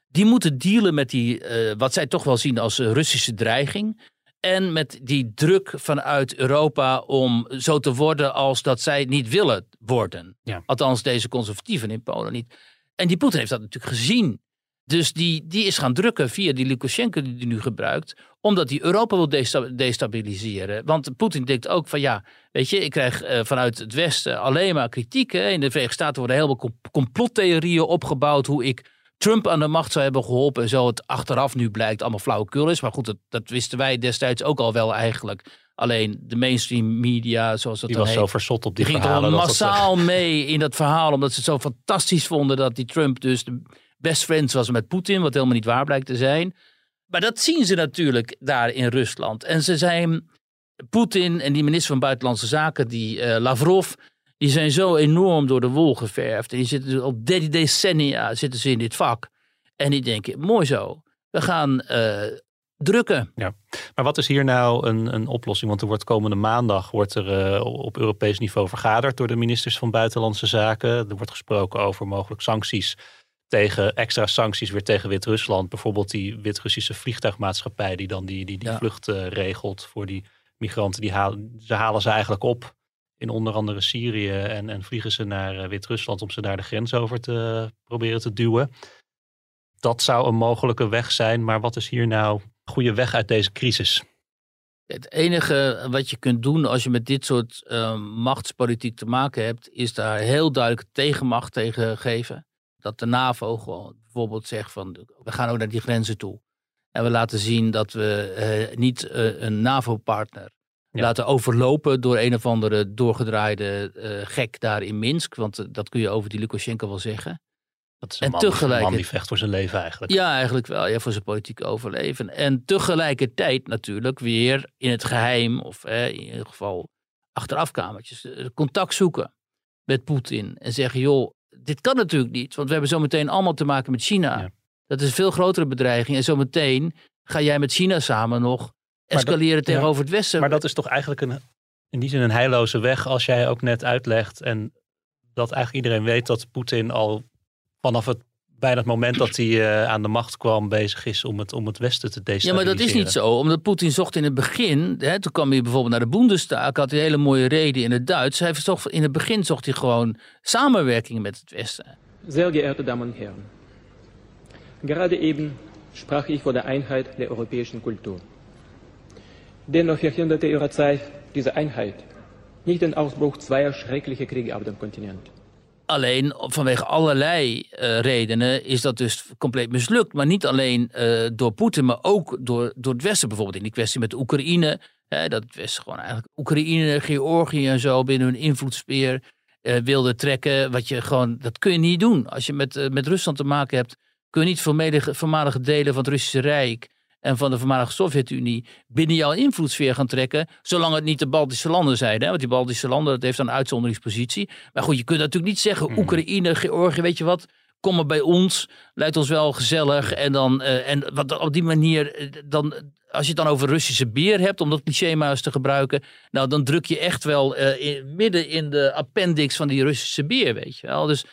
die moeten dealen met die, eh, wat zij toch wel zien als eh, Russische dreiging. En met die druk vanuit Europa om zo te worden als dat zij niet willen worden. Ja. Althans, deze conservatieven in Polen niet. En die Poetin heeft dat natuurlijk gezien. Dus die, die is gaan drukken via die Lukashenko die hij nu gebruikt. Omdat hij Europa wil desta- destabiliseren. Want Poetin denkt ook van ja, weet je, ik krijg eh, vanuit het Westen alleen maar kritiek. Hè. In de Verenigde Staten worden heel veel com- complottheorieën opgebouwd. Hoe ik Trump aan de macht zou hebben geholpen. En zo het achteraf nu blijkt allemaal flauwekul is. Maar goed, dat, dat wisten wij destijds ook al wel eigenlijk. Alleen de mainstream media, zoals dat Die dan was heet. zo versot op die, Die ging dat massaal mee in dat verhaal. Omdat ze het zo fantastisch vonden dat die Trump dus de best friends was met Poetin. Wat helemaal niet waar blijkt te zijn. Maar dat zien ze natuurlijk daar in Rusland. En ze zijn Poetin en die minister van Buitenlandse Zaken, die eh, Lavrov, die zijn zo enorm door de wol geverfd. En die zitten dus al de- decennia zitten ze in dit vak. En die denken, mooi zo, we gaan eh, drukken. Maar wat is hier nou een, een oplossing? Want er wordt komende maandag wordt er eh, op Europees niveau vergaderd door de ministers van Buitenlandse Zaken. Er wordt gesproken over mogelijk sancties tegen extra sancties weer tegen Wit-Rusland. Bijvoorbeeld die Wit-Russische vliegtuigmaatschappij die dan die, die, die Ja. vlucht eh, regelt voor die migranten. Die halen, ze halen ze eigenlijk op in onder andere Syrië en, en vliegen ze naar eh, Wit-Rusland om ze daar de grens over te proberen te duwen. Dat zou een mogelijke weg zijn, maar wat is hier nou een goede weg uit deze crisis? Het enige wat je kunt doen als je met dit soort eh, machtspolitiek te maken hebt, is daar heel duidelijk tegenmacht tegen geven. Dat de NAVO gewoon bijvoorbeeld zegt van we gaan ook naar die grenzen toe. En we laten zien dat we eh, niet eh, een NAVO-partner Ja. laten overlopen door een of andere doorgedraaide eh, gek daar in Minsk. Want dat kun je over die Lukashenko wel zeggen. Dat is een En man, die- een tegelijk- man die vecht voor zijn leven eigenlijk. Ja, eigenlijk wel. Ja, voor zijn politieke overleven. En tegelijkertijd natuurlijk weer in het geheim, of eh, in ieder geval achterafkamertjes, contact zoeken met Poetin. En zeggen, joh, dit kan natuurlijk niet. Want we hebben zometeen allemaal te maken met China. Ja. Dat is een veel grotere bedreiging. En zometeen ga jij met China samen nog dat- escaleren tegenover het Westen. Maar dat is toch eigenlijk een, in die zin een heilloze weg als jij ook net uitlegt. En dat eigenlijk iedereen weet dat Poetin al vanaf het, bijna het moment dat hij eh, aan de macht kwam bezig is om het, om het Westen te Ja, destabiliseren. maar dat is niet zo. Omdat Poetin zocht in het begin, hè, toen kwam hij bijvoorbeeld naar de Bundestag, had hij een hele mooie reden in het Duits. Hij zocht, in het begin zocht hij gewoon samenwerking met het Westen. Sehr geehrte Damen und Herren, gerade eben sprach ich von der Einheit der europäischen Kultur. Dennoch verhinderte ihre Zeit diese Einheit nicht den Ausbruch zweier schrecklicher Kriege auf dem Kontinent. Alleen vanwege allerlei eh, redenen is dat dus compleet mislukt. Maar niet alleen eh, door Poetin, maar ook door, door het Westen. Bijvoorbeeld in die kwestie met Oekraïne. Dat het Westen gewoon eigenlijk Oekraïne, Georgië en zo binnen hun invloedssfeer eh, wilde trekken. Wat je gewoon, dat kun je niet doen. Als je met, met Rusland te maken hebt, kun je niet voormalige delen van het Russische Rijk en van de voormalige Sovjet-Unie binnen jouw invloedssfeer gaan trekken. Zolang het niet de Baltische landen zijn. Hè? Want die Baltische landen, dat heeft dan een uitzonderingspositie. Maar goed, je kunt natuurlijk niet zeggen Oekraïne, Georgië, weet je wat. Kom maar bij ons, lijkt ons wel gezellig. En, dan, eh, en wat, op die manier, eh, dan, als je het dan over Russische beer hebt, om dat cliché maar eens te gebruiken. Nou, dan druk je echt wel eh, in- midden in de appendix van die Russische beer, weet je wel. Dus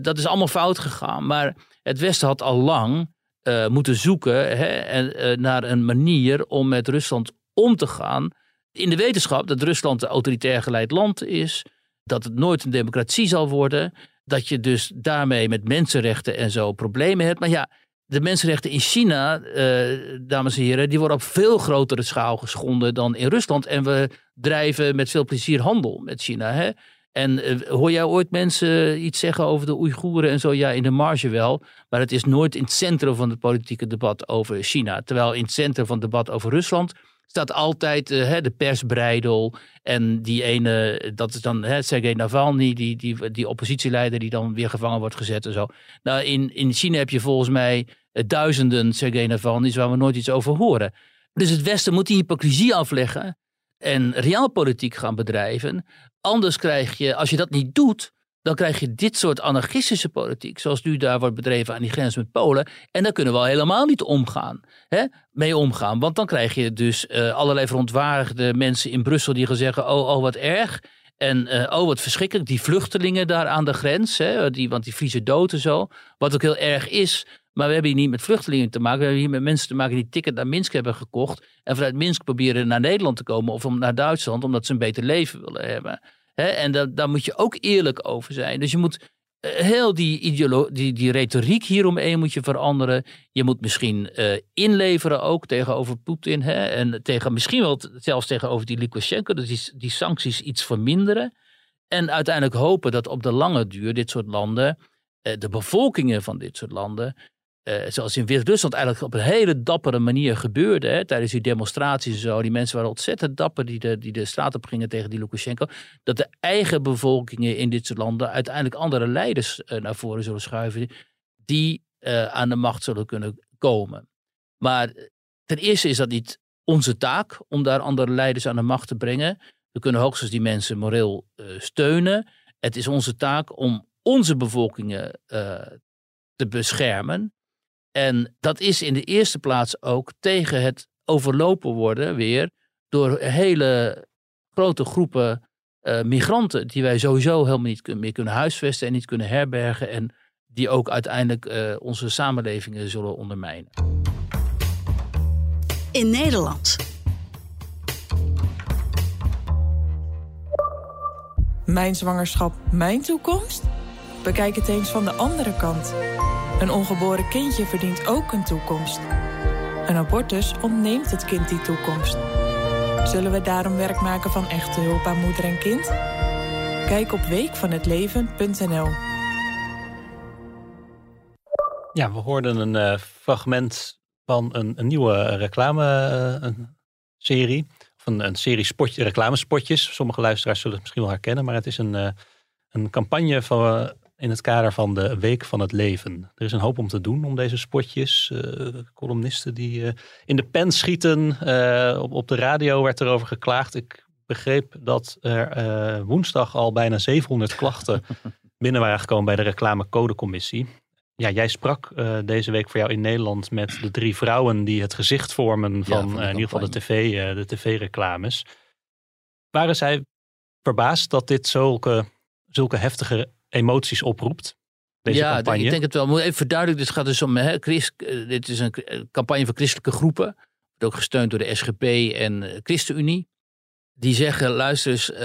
dat is allemaal fout gegaan. Maar het Westen had al lang eh, moeten zoeken hè, en, eh, naar een manier om met Rusland om te gaan. In de wetenschap dat Rusland een autoritair geleid land is. Dat het nooit een democratie zal worden. Dat je dus daarmee met mensenrechten en zo problemen hebt. Maar ja, de mensenrechten in China, eh, dames en heren, die worden op veel grotere schaal geschonden dan in Rusland. En we drijven met veel plezier handel met China. Hè? En eh, hoor jij ooit mensen iets zeggen over de Oeigoeren en zo? Ja, in de marge wel. Maar het is nooit in het centrum van het politieke debat over China. Terwijl in het centrum van het debat over Rusland staat altijd eh, hè, de persbreidel. En die ene, dat is dan hè, Sergei Navalny, die, die, die oppositieleider die dan weer gevangen wordt gezet en zo. Nou, in, in China heb je volgens mij eh, duizenden Sergei Navalny's waar we nooit iets over horen. Dus het Westen moet die hypocrisie afleggen en realpolitiek gaan bedrijven. Anders krijg je, als je dat niet doet, dan krijg je dit soort anarchistische politiek, zoals nu daar wordt bedreven aan die grens met Polen. En daar kunnen we al helemaal niet omgaan, hè, mee omgaan. Want dan krijg je dus uh, allerlei verontwaardigde mensen in Brussel die gaan zeggen: oh, oh, wat erg. En uh, oh, wat verschrikkelijk, die vluchtelingen daar aan de grens, hè, die, want die vriezen dood en zo. Wat ook heel erg is. Maar we hebben hier niet met vluchtelingen te maken. We hebben hier met mensen te maken die ticket naar Minsk hebben gekocht. En vanuit Minsk proberen naar Nederland te komen of om, naar Duitsland, omdat ze een beter leven willen hebben. En da, daar moet je ook eerlijk over zijn. Dus je moet uh, heel die, ideolo die, die retoriek hieromheen moet je veranderen. Je moet misschien uh, inleveren ook tegenover Poetin. Hè? En tegen, misschien wel zelfs tegenover die Lukashenko. Dat die, die sancties iets verminderen. En uiteindelijk hopen dat op de lange duur dit soort landen, uh, de bevolkingen van dit soort landen, uh, zoals in Wit-Rusland eigenlijk op een hele dappere manier gebeurde. Hè, tijdens die demonstraties en zo. Die mensen waren ontzettend dapper die de, die de straat op gingen tegen die Lukashenko. Dat de eigen bevolkingen in dit soort landen uiteindelijk andere leiders uh, naar voren zullen schuiven. Die uh, aan de macht zullen kunnen komen. Maar ten eerste is dat niet onze taak om daar andere leiders aan de macht te brengen. We kunnen hoogstens die mensen moreel steunen. Het is onze taak om onze bevolkingen te beschermen. En dat is in de eerste plaats ook tegen het overlopen worden weer door hele grote groepen uh, migranten die wij sowieso helemaal niet meer kunnen huisvesten en niet kunnen herbergen en die ook uiteindelijk uh, onze samenlevingen zullen ondermijnen. In Nederland. Mijn zwangerschap, mijn toekomst? Bekijk het eens van de andere kant. Een ongeboren kindje verdient ook een toekomst. Een abortus ontneemt het kind die toekomst. Zullen we daarom werk maken van echte hulp aan moeder en kind? Kijk op weekvanhetleven.nl Ja, we hoorden een uh, fragment van een, een nieuwe reclame-serie. Of een, serie spotje, reclamespotjes. Sommige luisteraars zullen het misschien wel herkennen. Maar het is een, uh, een campagne van in het kader van de Week van het Leven. Er is een hoop om te doen om deze spotjes. Uh, columnisten die uh, in de pen schieten. Uh, op, op de radio werd erover geklaagd. Ik begreep dat er woensdag al bijna 700 klachten *laughs* binnen waren gekomen bij de reclamecodecommissie. Ja, jij sprak deze week voor jou in Nederland met de drie vrouwen die het gezicht vormen van, ja, van in ieder geval de tv, de tv-reclames. Waren zij verbaasd dat dit zulke, zulke heftige emoties oproept. Deze ja, campagne. ik denk het wel. Moet even verduidelijken. Dit gaat dus om. Hè, Christ, dit is een campagne van christelijke groepen. Wordt ook gesteund door de SGP en ChristenUnie. Die zeggen: luister eens, uh,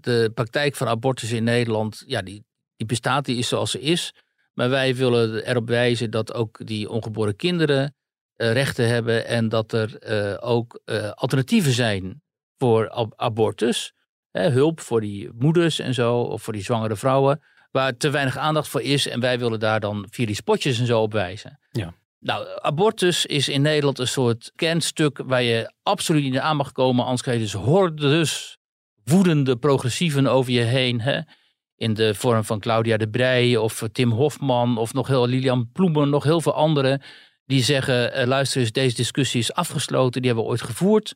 de praktijk van abortus in Nederland. Ja, die, die bestaat, die is zoals ze is. Maar wij willen erop wijzen dat ook die ongeboren kinderen uh, rechten hebben. En dat er uh, ook alternatieven zijn voor ab abortus. Hè, hulp voor die moeders en zo, of voor die zwangere vrouwen waar te weinig aandacht voor is. En wij willen daar dan via die spotjes en zo op wijzen. Ja. Nou, abortus is in Nederland een soort kernstuk waar je absoluut niet aan mag komen. Anders krijg je dus hordes woedende progressieven over je heen. Hè? In de vorm van Claudia de Brij of Tim Hofman of nog heel Lilian Ploemen, nog heel veel anderen. Die zeggen, uh, luister eens, deze discussie is afgesloten. Die hebben we ooit gevoerd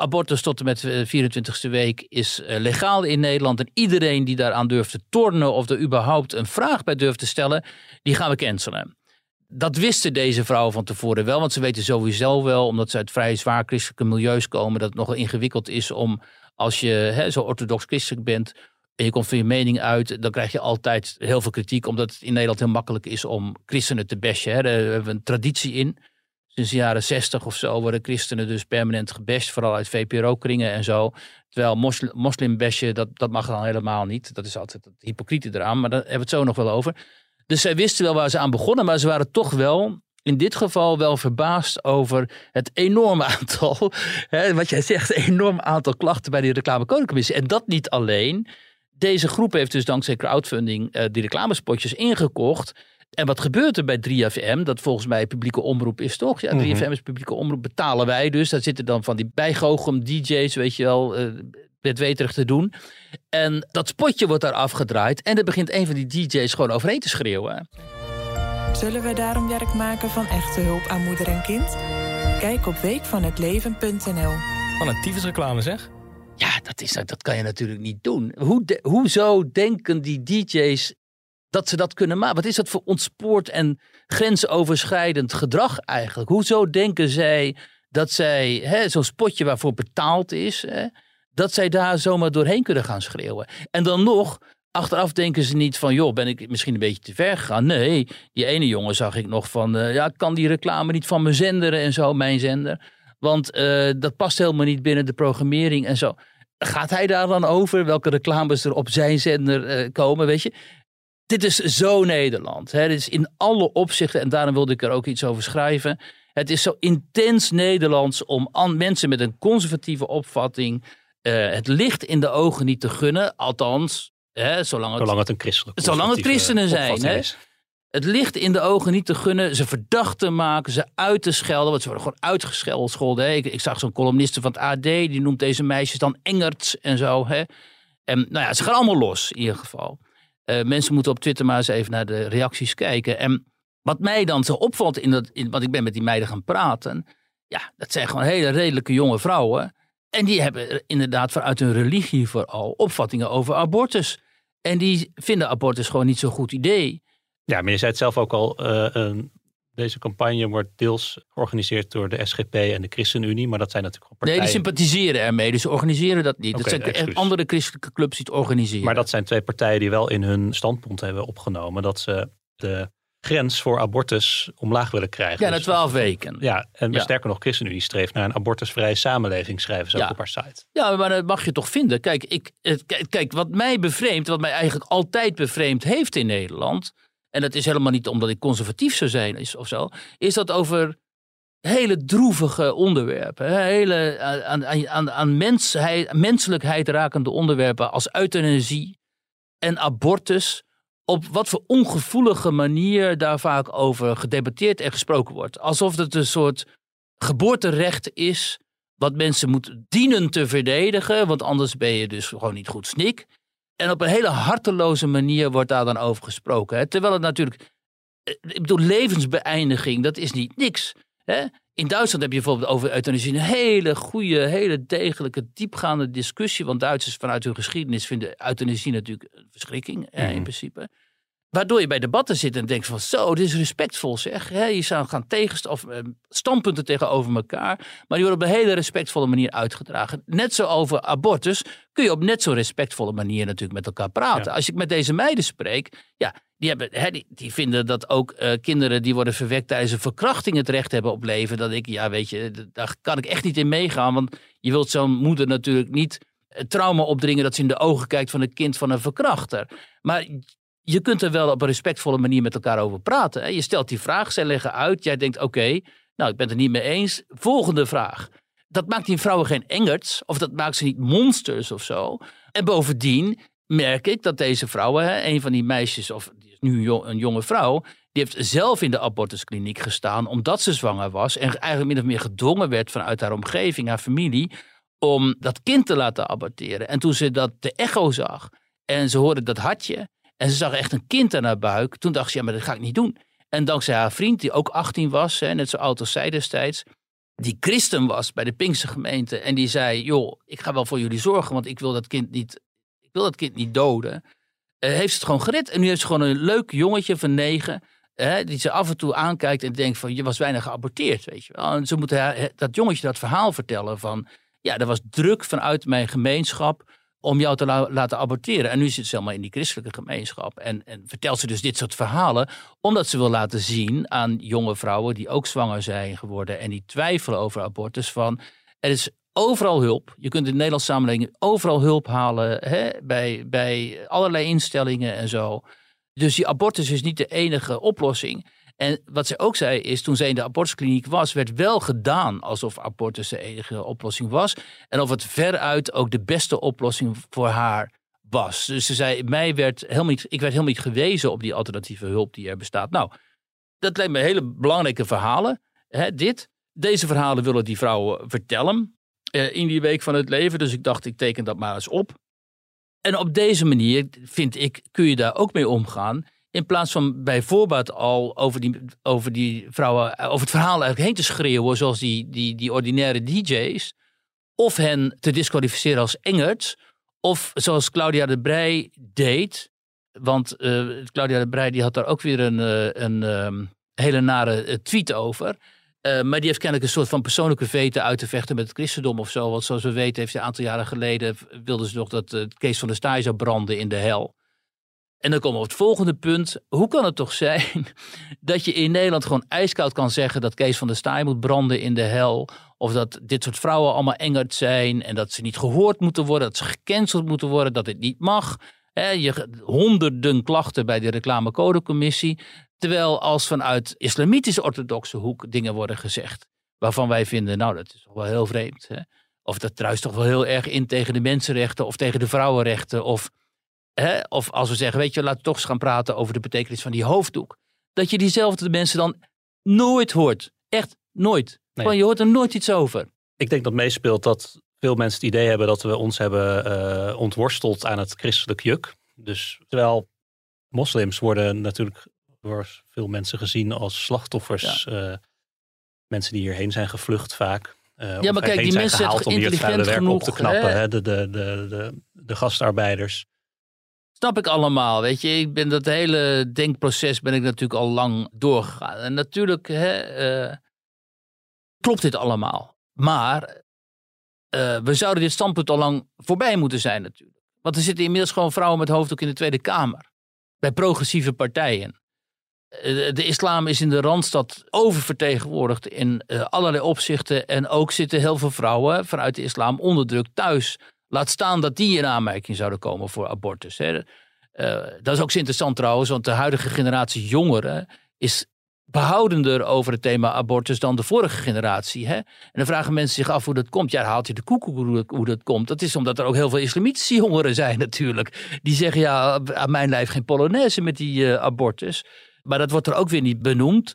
abortus tot en met de 24e week is eh, legaal in Nederland. En iedereen die daaraan durft te tornen of er überhaupt een vraag bij durft te stellen, die gaan we cancelen. Dat wisten deze vrouwen van tevoren wel, want ze weten sowieso wel, omdat ze uit vrij zwaar christelijke milieus komen, dat het nogal ingewikkeld is om, als je hè, zo orthodox christelijk bent, en je komt van je mening uit, dan krijg je altijd heel veel kritiek, omdat het in Nederland heel makkelijk is om christenen te bashen. Hè. Daar hebben we een traditie in. Sinds de jaren zestig of zo worden christenen dus permanent gebashed, vooral uit VPRO-kringen en zo. Terwijl moslim, moslimbashen, dat, dat mag dan helemaal niet. Dat is altijd het hypocriete eraan, maar daar hebben we het zo nog wel over. Dus zij wisten wel waar ze aan begonnen, maar ze waren toch wel in dit geval wel verbaasd over het enorme aantal, *laughs* hè, wat jij zegt, enorm aantal klachten bij die reclamecodecommissie. En dat niet alleen. Deze groep heeft dus dankzij crowdfunding uh, die reclamespotjes ingekocht. En wat gebeurt er bij 3FM? Dat volgens mij publieke omroep is toch? Ja, 3FM Mhm. is publieke omroep, betalen wij dus. Daar zitten dan van die bijgoochem DJ's, weet je wel, uh, bedweterig te doen. En dat spotje wordt daar afgedraaid. En er begint een van die DJ's gewoon overheen te schreeuwen. Zullen we daarom werk maken van echte hulp aan moeder en kind? Kijk op weekvanhetleven.nl. Van een tyfusreclame zeg. Ja, dat, is, dat kan je natuurlijk niet doen. Hoe de, hoezo denken die DJ's dat ze dat kunnen maken? Wat is dat voor ontspoord en grensoverschrijdend gedrag eigenlijk? Hoezo denken zij dat zij zo'n spotje waarvoor betaald is, hè, dat zij daar zomaar doorheen kunnen gaan schreeuwen? En dan nog, achteraf denken ze niet van, joh, ben ik misschien een beetje te ver gegaan? Nee, die ene jongen zag ik nog van, uh, ja, kan die reclame niet van mijn zender en zo, mijn zender? Want uh, dat past helemaal niet binnen de programmering en zo. Gaat hij daar dan over? Welke reclames er op zijn zender uh, komen, weet je? Dit is zo Nederland. Hè? Dit is in alle opzichten, en daarom wilde ik er ook iets over schrijven. Het is zo intens Nederlands om aan mensen met een conservatieve opvatting uh, het licht in de ogen niet te gunnen. Althans, hè, zolang, het, zolang het een christelijke Zolang het christenen zijn. Hè? Het licht in de ogen niet te gunnen, ze verdacht te maken, ze uit te schelden. Want ze worden gewoon uitgescholden. Hè? Ik, ik, zag zo'n columniste van het AD, die noemt deze meisjes dan Engerts en zo. Hè? En nou ja, ze gaan allemaal los in ieder geval. Uh, mensen moeten op Twitter maar eens even naar de reacties kijken. En wat mij dan zo opvalt, in dat, in, want ik ben met die meiden gaan praten. Ja, dat zijn gewoon hele redelijke jonge vrouwen. En die hebben inderdaad vanuit hun religie vooral opvattingen over abortus. En die vinden abortus gewoon niet zo'n goed idee. Ja, maar je zei het zelf ook al. Uh, een, deze campagne wordt deels georganiseerd door de SGP en de ChristenUnie. Maar dat zijn natuurlijk gewoon Nee, partijen. die sympathiseren ermee. Dus ze organiseren dat niet. Dat zijn excuus. andere christelijke clubs die het organiseren. Maar dat zijn twee partijen die wel in hun standpunt hebben opgenomen. dat ze de grens voor abortus omlaag willen krijgen. ja, na Dus- twaalf weken. Ja, en Ja. sterker nog, ChristenUnie streeft naar een abortusvrije samenleving, schrijven ze Ja. ook op haar site. Ja, maar dat mag je toch vinden. Kijk, ik, kijk, wat mij bevreemdt, wat mij eigenlijk altijd bevreemd heeft in Nederland. En dat is helemaal niet omdat ik conservatief zou zijn is, of zo. Is dat over hele droevige onderwerpen. Hele aan, aan, aan, aan mensheid, menselijkheid rakende onderwerpen als euthanasie en abortus. Op wat voor ongevoelige manier daar vaak over gedebatteerd en gesproken wordt. Alsof het een soort geboorterecht is wat mensen moeten dienen te verdedigen, want anders ben je dus gewoon niet goed snik. En op een hele harteloze manier wordt daar dan over gesproken. Hè? Terwijl het natuurlijk, eh, ik bedoel, levensbeëindiging, dat is niet niks. Hè? In Duitsland heb je bijvoorbeeld over euthanasie een hele goede, hele degelijke, diepgaande discussie. Want Duitsers vanuit hun geschiedenis vinden euthanasie natuurlijk een verschrikking, hè, in Mhm. principe. Waardoor je bij debatten zit en denkt van zo, dit is respectvol zeg. Hè? Je zou gaan tegen, of, eh, standpunten tegenover elkaar. Maar die worden op een hele respectvolle manier uitgedragen. Net zo over abortus kun je op net zo'n respectvolle manier natuurlijk met elkaar praten. Ja. Als ik met deze meiden spreek, ja, die, hebben, hè, die, die vinden dat ook eh, kinderen die worden verwekt tijdens een verkrachting het recht hebben op leven. Dat ik, ja weet je, daar kan ik echt niet in meegaan. Want je wilt zo'n moeder natuurlijk niet het trauma opdringen dat ze in de ogen kijkt van een kind van een verkrachter. Maar je kunt er wel op een respectvolle manier met elkaar over praten. Hè? Je stelt die vraag, zij leggen uit. Jij denkt, oké, nou, ik ben het er niet mee eens. Volgende vraag. Dat maakt die vrouwen geen engerts. Of dat maakt ze niet monsters of zo. En bovendien merk ik dat deze vrouwen, een van die meisjes, of is nu een jonge vrouw, die heeft zelf in de abortuskliniek gestaan omdat ze zwanger was. En eigenlijk min of meer gedwongen werd vanuit haar omgeving, haar familie, om dat kind te laten aborteren. En toen ze dat de echo zag en ze hoorde dat hartje en ze zag echt een kind aan haar buik, toen dacht ze, ja, maar dat ga ik niet doen. En dankzij haar vriend, die ook 18 was, hè, net zo oud als zij destijds, die christen was bij de Pinkse gemeente. En die zei, joh, ik ga wel voor jullie zorgen, want ik wil dat kind niet, ik wil dat kind niet doden. Eh, heeft ze het gewoon gered. En nu heeft ze gewoon een leuk jongetje van negen. hè, die ze af en toe aankijkt en denkt van, je was weinig geaborteerd, weet je. En ze haar- dat jongetje dat verhaal vertellen van, ja, er was druk vanuit mijn gemeenschap om jou te la- laten aborteren. En nu zit ze helemaal in die christelijke gemeenschap. En, en vertelt ze dus dit soort verhalen. Omdat ze wil laten zien aan jonge vrouwen die ook zwanger zijn geworden. En die twijfelen over abortus. Van er is overal hulp. Je kunt in de Nederlandse samenleving overal hulp halen. Hè, bij, bij allerlei instellingen en zo. Dus die abortus is niet de enige oplossing. En wat ze ook zei is, toen zij in de abortuskliniek was, werd wel gedaan alsof abortus de enige oplossing was. En of het veruit ook de beste oplossing voor haar was. Dus ze zei, mij werd helemaal niet, ik werd helemaal niet gewezen op die alternatieve hulp die er bestaat. Nou, dat lijkt me hele belangrijke verhalen. Hè, dit. Deze verhalen willen die vrouwen vertellen eh, in die week van het leven. Dus ik dacht, ik teken dat maar eens op. En op deze manier, vind ik, kun je daar ook mee omgaan. In plaats van bij voorbaat al over die, over die vrouwen, over het verhaal eigenlijk heen te schreeuwen, zoals die, die, die ordinaire DJ's. Of hen te disqualificeren als Engerts. Of zoals Claudia de Brij deed. Want eh, Claudia de Brij die had daar ook weer een, eh, een ehm, hele nare eh, tweet over. Eh, maar die heeft kennelijk een soort van persoonlijke vete uit te vechten met het christendom of zo. Want zoals we weten heeft ze een aantal jaren geleden... wilden ze nog dat uh, Kees van der Staaij zou branden in de hel. En dan komen we op het volgende punt. Hoe kan het toch zijn *laughs* dat je in Nederland gewoon ijskoud kan zeggen... dat Kees van der Staaij moet branden in de hel... of dat dit soort vrouwen allemaal engert zijn... en dat ze niet gehoord moeten worden, dat ze gecanceld moeten worden... dat dit niet mag... Je, honderden klachten bij de reclamecodecommissie. Terwijl als vanuit islamitisch-orthodoxe hoek dingen worden gezegd. Waarvan wij vinden, nou dat is toch wel heel vreemd. Hè? Of dat druist toch wel heel erg in tegen de mensenrechten of tegen de vrouwenrechten. Of, hè? of als we zeggen, weet je, laten we toch eens gaan praten over de betekenis van die hoofddoek. Dat je diezelfde mensen dan nooit hoort. Echt nooit. Nee. Gewoon, je hoort er nooit iets over. Ik denk dat meespeelt dat veel mensen het idee hebben dat we ons hebben uh, ontworsteld aan het christelijk juk. Dus terwijl moslims worden natuurlijk door veel mensen gezien als slachtoffers. Ja. Uh, mensen die hierheen zijn gevlucht vaak. Uh, ja, maar kijk, die mensen zijn om hier het vuile werk op te knappen. Hè? De, de, de, de gastarbeiders. Snap ik allemaal, weet je. Ik ben dat hele denkproces ben ik natuurlijk al lang doorgegaan. En natuurlijk hè, uh, klopt dit allemaal. Maar uh, we zouden dit standpunt al lang voorbij moeten zijn natuurlijk. Want er zitten inmiddels gewoon vrouwen met hoofddoek in de Tweede Kamer. Bij progressieve partijen. De islam is in de Randstad oververtegenwoordigd in allerlei opzichten. En ook zitten heel veel vrouwen vanuit de islam onderdrukt thuis. Laat staan dat die in aanmerking zouden komen voor abortus. Hè. Uh, dat is ook interessant trouwens, want de huidige generatie jongeren is behoudender over het thema abortus dan de vorige generatie. Hè? En dan vragen mensen zich af hoe dat komt. Ja, haalt je de koekoek hoe, hoe dat komt. Dat is omdat er ook heel veel islamitische jongeren zijn natuurlijk. Die zeggen, ja, aan mijn lijf geen polonaise met die uh, abortus. Maar dat wordt er ook weer niet benoemd.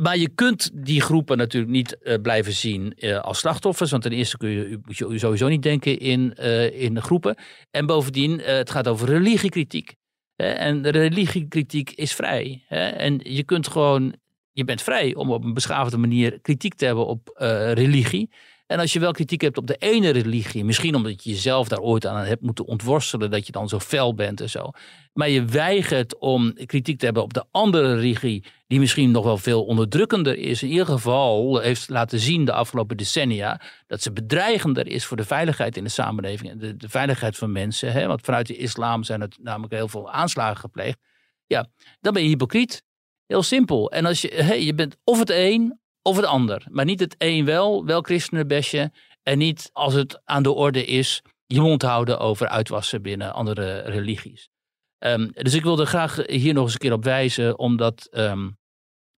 Maar je kunt die groepen natuurlijk niet uh, blijven zien uh, als slachtoffers. Want ten eerste kun je, moet je sowieso niet denken in, uh, in groepen. En bovendien, het gaat over religiekritiek. En religiekritiek is vrij. En je kunt gewoon, je bent vrij om op een beschaafde manier kritiek te hebben op religie. En als je wel kritiek hebt op de ene religie, misschien omdat je jezelf daar ooit aan hebt moeten ontworstelen, dat je dan zo fel bent en zo. Maar je weigert om kritiek te hebben op de andere religie, die misschien nog wel veel onderdrukkender is. In ieder geval heeft laten zien de afgelopen decennia dat ze bedreigender is voor de veiligheid in de samenleving en de, veiligheid van mensen. Hè? Want vanuit de islam zijn er namelijk heel veel aanslagen gepleegd. Ja, dan ben je hypocriet. Heel simpel. En als je, hey, je bent of het een of het ander. Maar niet het een wel, wel christenenbesje. En niet als het aan de orde is, je mond houden over uitwassen binnen andere religies. Um, dus ik wilde graag hier nog eens een keer op wijzen, omdat um,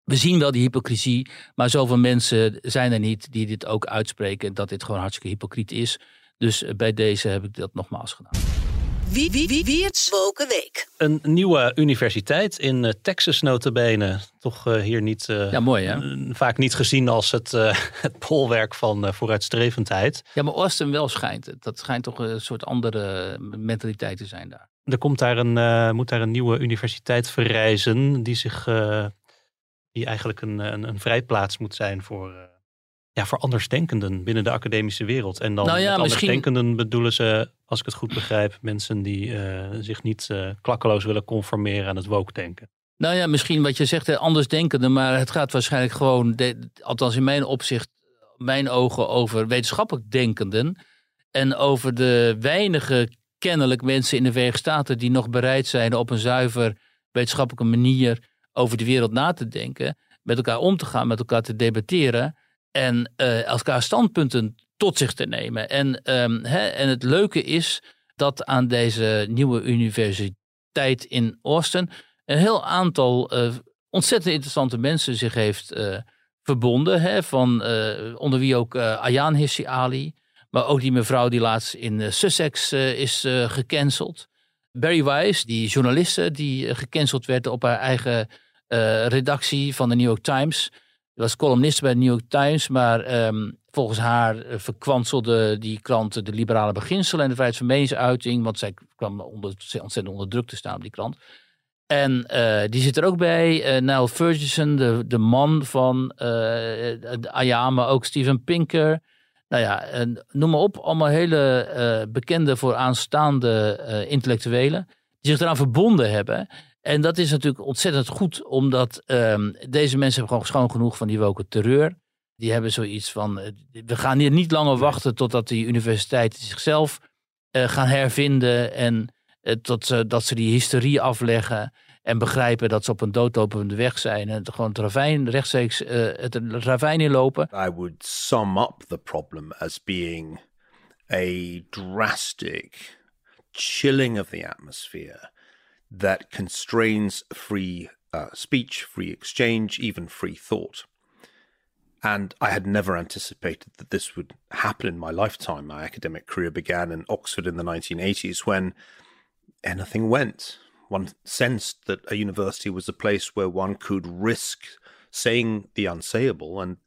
we zien wel die hypocrisie, maar zoveel mensen zijn er niet die dit ook uitspreken, dat dit gewoon hartstikke hypocriet is. Dus bij deze heb ik dat nogmaals gedaan. Wie, wie, wie, wie het Woken Week. Een nieuwe universiteit in uh, Texas notabene. Toch uh, hier niet, uh, ja, mooi, hè? vaak niet gezien als het, *laughs* het bolwerk van vooruitstrevendheid. Ja, maar Austin wel schijnt. Dat schijnt toch een soort andere mentaliteit te zijn daar. Er komt daar een, moet daar een nieuwe universiteit verrijzen die zich die eigenlijk een, een, een vrijplaats moet zijn voor ja, voor andersdenkenden binnen de academische wereld. En dan nou ja, andersdenkenden misschien... bedoelen ze, als ik het goed begrijp, mensen die uh, zich niet uh, klakkeloos willen conformeren aan het woke-denken. Nou ja, misschien wat je zegt, andersdenkenden, maar het gaat waarschijnlijk gewoon, de, althans in mijn opzicht, mijn ogen over wetenschappelijk denkenden en over de weinige kennelijk mensen in de Verenigde Staten die nog bereid zijn op een zuiver wetenschappelijke manier over de wereld na te denken, met elkaar om te gaan, met elkaar te debatteren en uh, elkaar standpunten tot zich te nemen. En, um, hè, en het leuke is dat aan deze nieuwe universiteit in Austin een heel aantal uh, ontzettend interessante mensen zich heeft uh, verbonden. Hè, van, onder wie ook Ayaan Hissi Ali, maar ook die mevrouw die laatst in Sussex is gecanceld. Barry Weiss, die journaliste die gecanceld werd op haar eigen redactie van de New York Times was columnist bij de New York Times, maar um, volgens haar eh, verkwanselde die krant de liberale beginselen en de vrijheid van meningsuiting, want zij kwam onder, ontzettend onder druk te staan op die krant. En uh, die zit er ook bij. Uh, Ferguson, de, de man van uh, Ayama, ook Steven Pinker. Nou ja, en noem maar op. Allemaal hele bekende vooraanstaande intellectuelen. Die zich eraan verbonden hebben. En dat is natuurlijk ontzettend goed, omdat um, deze mensen hebben gewoon schoon genoeg van die woke terreur. Die hebben zoiets van, uh, we gaan hier niet langer wachten totdat die universiteiten zichzelf uh, gaan hervinden en uh, tot, dat ze die hysterie afleggen en begrijpen dat ze op een doodlopende weg zijn en gewoon het ravijn rechtstreeks het ravijn inlopen. I would sum up the problem as being a drastic chilling of the atmosphere that constrains free uh, speech, free exchange, even free thought. And I had never anticipated that this would happen in my lifetime. My academic career began in Oxford in the 1980s when anything went. One sensed that a university was a place where one could risk saying the unsayable and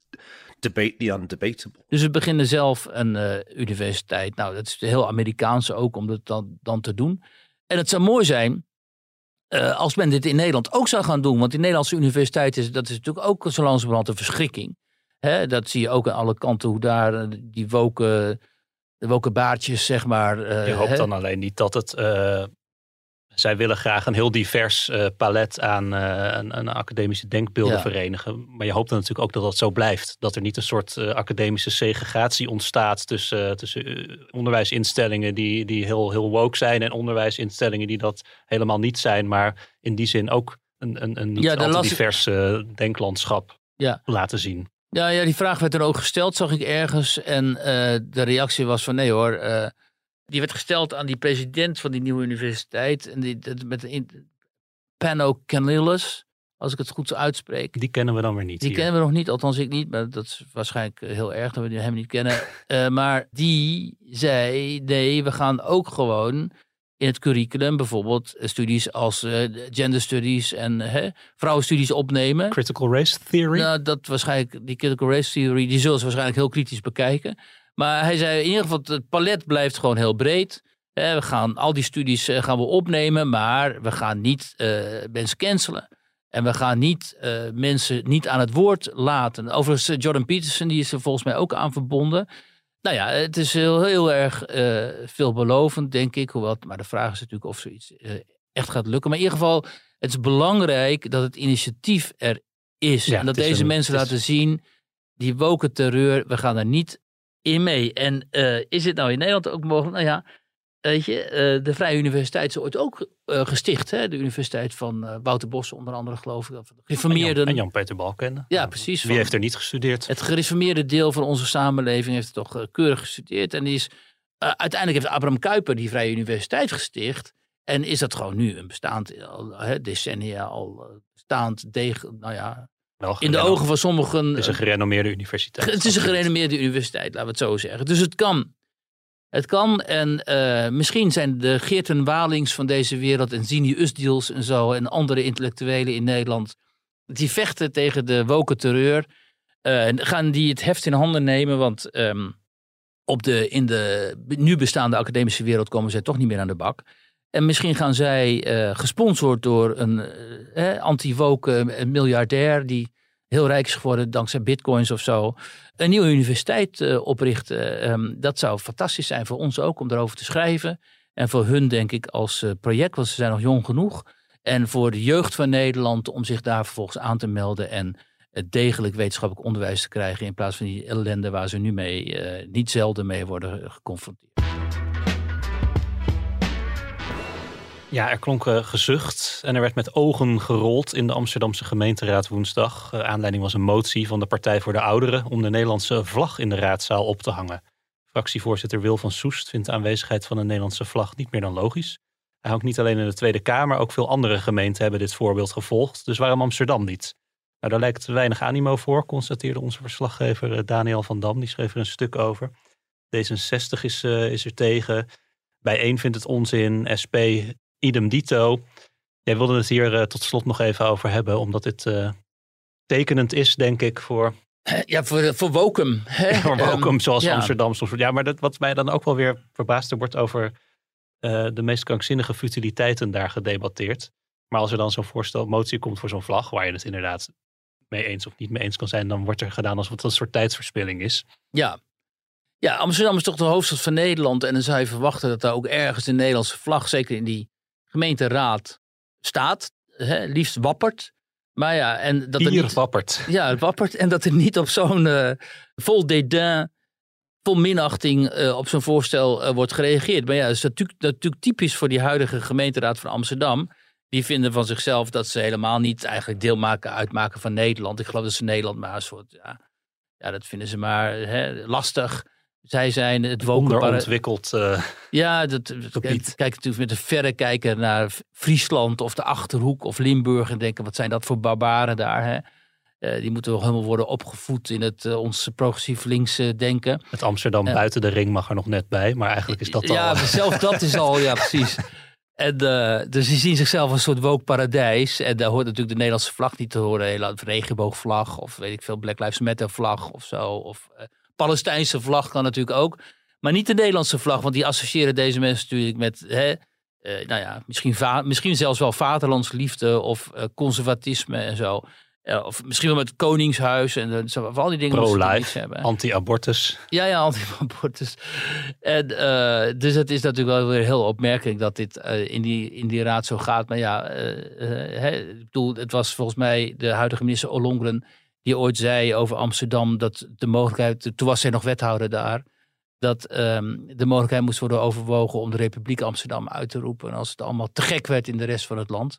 debate the undebatable. Dus we beginnen zelf een uh, universiteit. Nou, dat is heel Amerikaans ook om dat dan, dan te doen. En het zou mooi zijn Uh, als men dit in Nederland ook zou gaan doen. Want die Nederlandse universiteit is, dat is natuurlijk ook zo langzamerhand een verschrikking. Hè, dat zie je ook aan alle kanten hoe daar eh, die woken, de woken baardjes, zeg maar. Uh, je hoopt hè? dan alleen niet dat het uh, zij willen graag een heel divers uh, palet aan, uh, aan, academische denkbeelden ja. verenigen. Maar je hoopt dan natuurlijk ook dat dat zo blijft. Dat er niet een soort uh, academische segregatie ontstaat tussen, tussen onderwijsinstellingen die, die heel, heel woke zijn en onderwijsinstellingen die dat helemaal niet zijn. Maar in die zin ook een, een, een niet ja, al divers denklandschap ja. laten zien. Ja, ja, die vraag werd er ook gesteld, zag ik ergens. En de reactie was van nee hoor die werd gesteld aan die president van die nieuwe universiteit. En die, met een Pano Canillus, als ik het goed zo uitspreek. Die kennen we dan weer niet. Die hier. kennen we nog niet, althans ik niet. Maar dat is waarschijnlijk heel erg dat we hem niet kennen. uh, maar die zei, nee, we gaan ook gewoon in het curriculum bijvoorbeeld studies als uh, gender studies en uh, vrouwenstudies opnemen. Critical race theory? Nou, dat waarschijnlijk, die critical race theory, die zullen ze waarschijnlijk heel kritisch bekijken. Maar hij zei in ieder geval, het palet blijft gewoon heel breed. we gaan al die studies eh, gaan we opnemen, maar we gaan niet uh, mensen cancelen. En we gaan niet uh, mensen niet aan het woord laten. Overigens, Jordan Peterson, die is er volgens mij ook aan verbonden. Nou ja, het is heel, heel erg uh, veelbelovend, denk ik. Hoewel, maar de vraag is natuurlijk of zoiets echt gaat lukken. Maar in ieder geval, het is belangrijk dat het initiatief er is. Ja, en dat deze een, mensen laten zien, die woken terreur, we gaan er niet in mee. En uh, is het nou in Nederland ook mogelijk? Nou ja, weet je, uh, de Vrije Universiteit is ooit ook uh, gesticht. Hè? De Universiteit van Wouter Bos, onder andere, geloof ik. Gereformeerde... En Jan-Peter Balken. Ja, precies. Wie heeft er niet gestudeerd? Het gereformeerde deel van onze samenleving heeft toch keurig gestudeerd. En die is, uiteindelijk heeft Abraham Kuyper die Vrije Universiteit gesticht. En is dat gewoon nu een bestaand, al, decennia al bestaand degen, nou ja, in de ogen van sommigen. Het is een gerenommeerde universiteit. Het is een gerenommeerde universiteit, laten we het zo zeggen. Dus het kan. Het kan. En uh, misschien zijn de Geerten Walings van deze wereld en Zini Usdiels en zo en andere intellectuelen in Nederland. Die vechten tegen de woke terreur. Uh, gaan die het heft in handen nemen, want um, op de, in de nu bestaande academische wereld komen zij toch niet meer aan de bak. En misschien gaan zij, uh, gesponsord door een uh, anti-woke miljardair die heel rijk is geworden dankzij bitcoins of zo, een nieuwe universiteit uh, oprichten. Um, dat zou fantastisch zijn voor ons ook om daarover te schrijven. En voor hun denk ik als project, want ze zijn nog jong genoeg. En voor de jeugd van Nederland om zich daar vervolgens aan te melden en degelijk wetenschappelijk onderwijs te krijgen in plaats van die ellende waar ze nu mee, niet zelden mee worden geconfronteerd. Ja, er klonk uh, gezucht en er werd met ogen gerold in de Amsterdamse gemeenteraad woensdag. Uh, aanleiding was een motie van de Partij voor de Ouderen om de Nederlandse vlag in de raadzaal op te hangen. Fractievoorzitter Wil van Soest vindt de aanwezigheid van een Nederlandse vlag niet meer dan logisch. Hij hangt niet alleen in de Tweede Kamer, ook veel andere gemeenten hebben dit voorbeeld gevolgd. Dus waarom Amsterdam niet? Nou, daar lijkt weinig animo voor, constateerde onze verslaggever eh, Daniel van Dam. Die schreef er een stuk over. D66 is, is er tegen. Bij één vindt het onzin. SP, idem dito. Jij wilde het hier uh, tot slot nog even over hebben, omdat dit uh, tekenend is, denk ik, voor... Ja, voor, voor Wokum. Hè? *laughs* voor Wokum, um, zoals ja. Amsterdam soms Ja, maar dat, wat mij dan ook wel weer verbaast, er wordt over de meest krankzinnige futiliteiten daar gedebatteerd. Maar als er dan zo'n voorstel, motie komt voor zo'n vlag, waar je het inderdaad mee eens of niet mee eens kan zijn, dan wordt er gedaan alsof het een soort tijdsverspilling is. Ja. Ja, Amsterdam is toch de hoofdstad van Nederland. En dan zou je verwachten dat daar ook ergens de Nederlandse vlag, zeker in die gemeenteraad, staat. Hè, liefst wappert. Maar ja, en dat Hier er niet, wappert. Ja, het wappert. En dat er niet op zo'n uh, vol dédain, vol minachting uh, op zo'n voorstel uh, wordt gereageerd. Maar ja, dat is natuurlijk, natuurlijk typisch voor die huidige gemeenteraad van Amsterdam die vinden van zichzelf dat ze helemaal niet eigenlijk deel maken, uitmaken van Nederland. Ik geloof dat ze Nederland maar een soort, ja, ja dat vinden ze maar hè, lastig. Zij zijn het Onderontwikkeld uh, Ja, dat, kijk, kijk natuurlijk met een verrekijker naar Friesland of de Achterhoek of Limburg en denken, wat zijn dat voor barbaren daar, hè? Uh, die moeten wel helemaal worden opgevoed in het uh, ons progressief linkse denken. Het Amsterdam buiten de ring mag er nog net bij, maar eigenlijk is dat al... Ja, zelfs dat is al, ja *laughs* precies. En, dus die zien zichzelf als een soort woke paradijs. En daar hoort natuurlijk de Nederlandse vlag niet te horen. Een regenboogvlag of weet ik veel, Black Lives Matter vlag of zo. Of Palestijnse vlag kan natuurlijk ook. Maar niet de Nederlandse vlag, want die associëren deze mensen natuurlijk met... Hè, uh, nou ja, misschien, misschien zelfs wel vaderlandsliefde of conservatisme en zo. of misschien wel met het Koningshuis en zo, of al die dingen. Pro-life, anti-abortus. Ja, ja, anti-abortus. En, uh, dus het is natuurlijk wel weer heel opmerkelijk dat dit uh, in, die, in die raad zo gaat. Maar ja, uh, ik bedoel, het was volgens mij de huidige minister Ollongren die ooit zei over Amsterdam dat de mogelijkheid, toen was zij nog wethouder daar, dat um, de mogelijkheid moest worden overwogen om de Republiek Amsterdam uit te roepen. als het allemaal te gek werd in de rest van het land.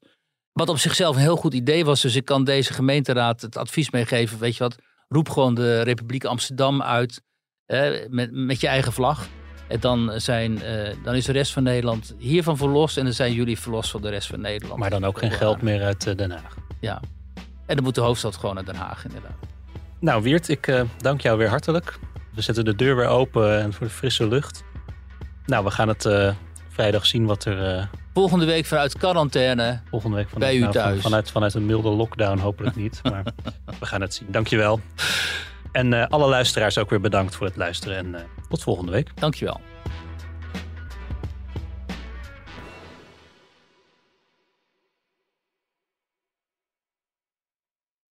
Wat op zichzelf een heel goed idee was. Dus ik kan deze gemeenteraad het advies meegeven. Weet je wat, roep gewoon de Republiek Amsterdam uit hè, met, met je eigen vlag. En dan, zijn, uh, dan is de rest van Nederland hiervan verlost. En dan zijn jullie verlost van de rest van Nederland. Maar dan ook geen geld meer uit uh, Den Haag. Ja. En dan moet de hoofdstad gewoon naar Den Haag inderdaad. Nou Wiert, ik uh, dank jou weer hartelijk. We zetten de deur weer open en voor de frisse lucht. Nou, we gaan het vrijdag zien wat er Volgende week vanuit quarantaine. Volgende week vanuit, bij u nou, thuis. Vanuit, vanuit een milde lockdown, hopelijk niet. *laughs* Maar we gaan het zien. Dankjewel. En alle luisteraars ook weer bedankt voor het luisteren. En tot volgende week. Dankjewel.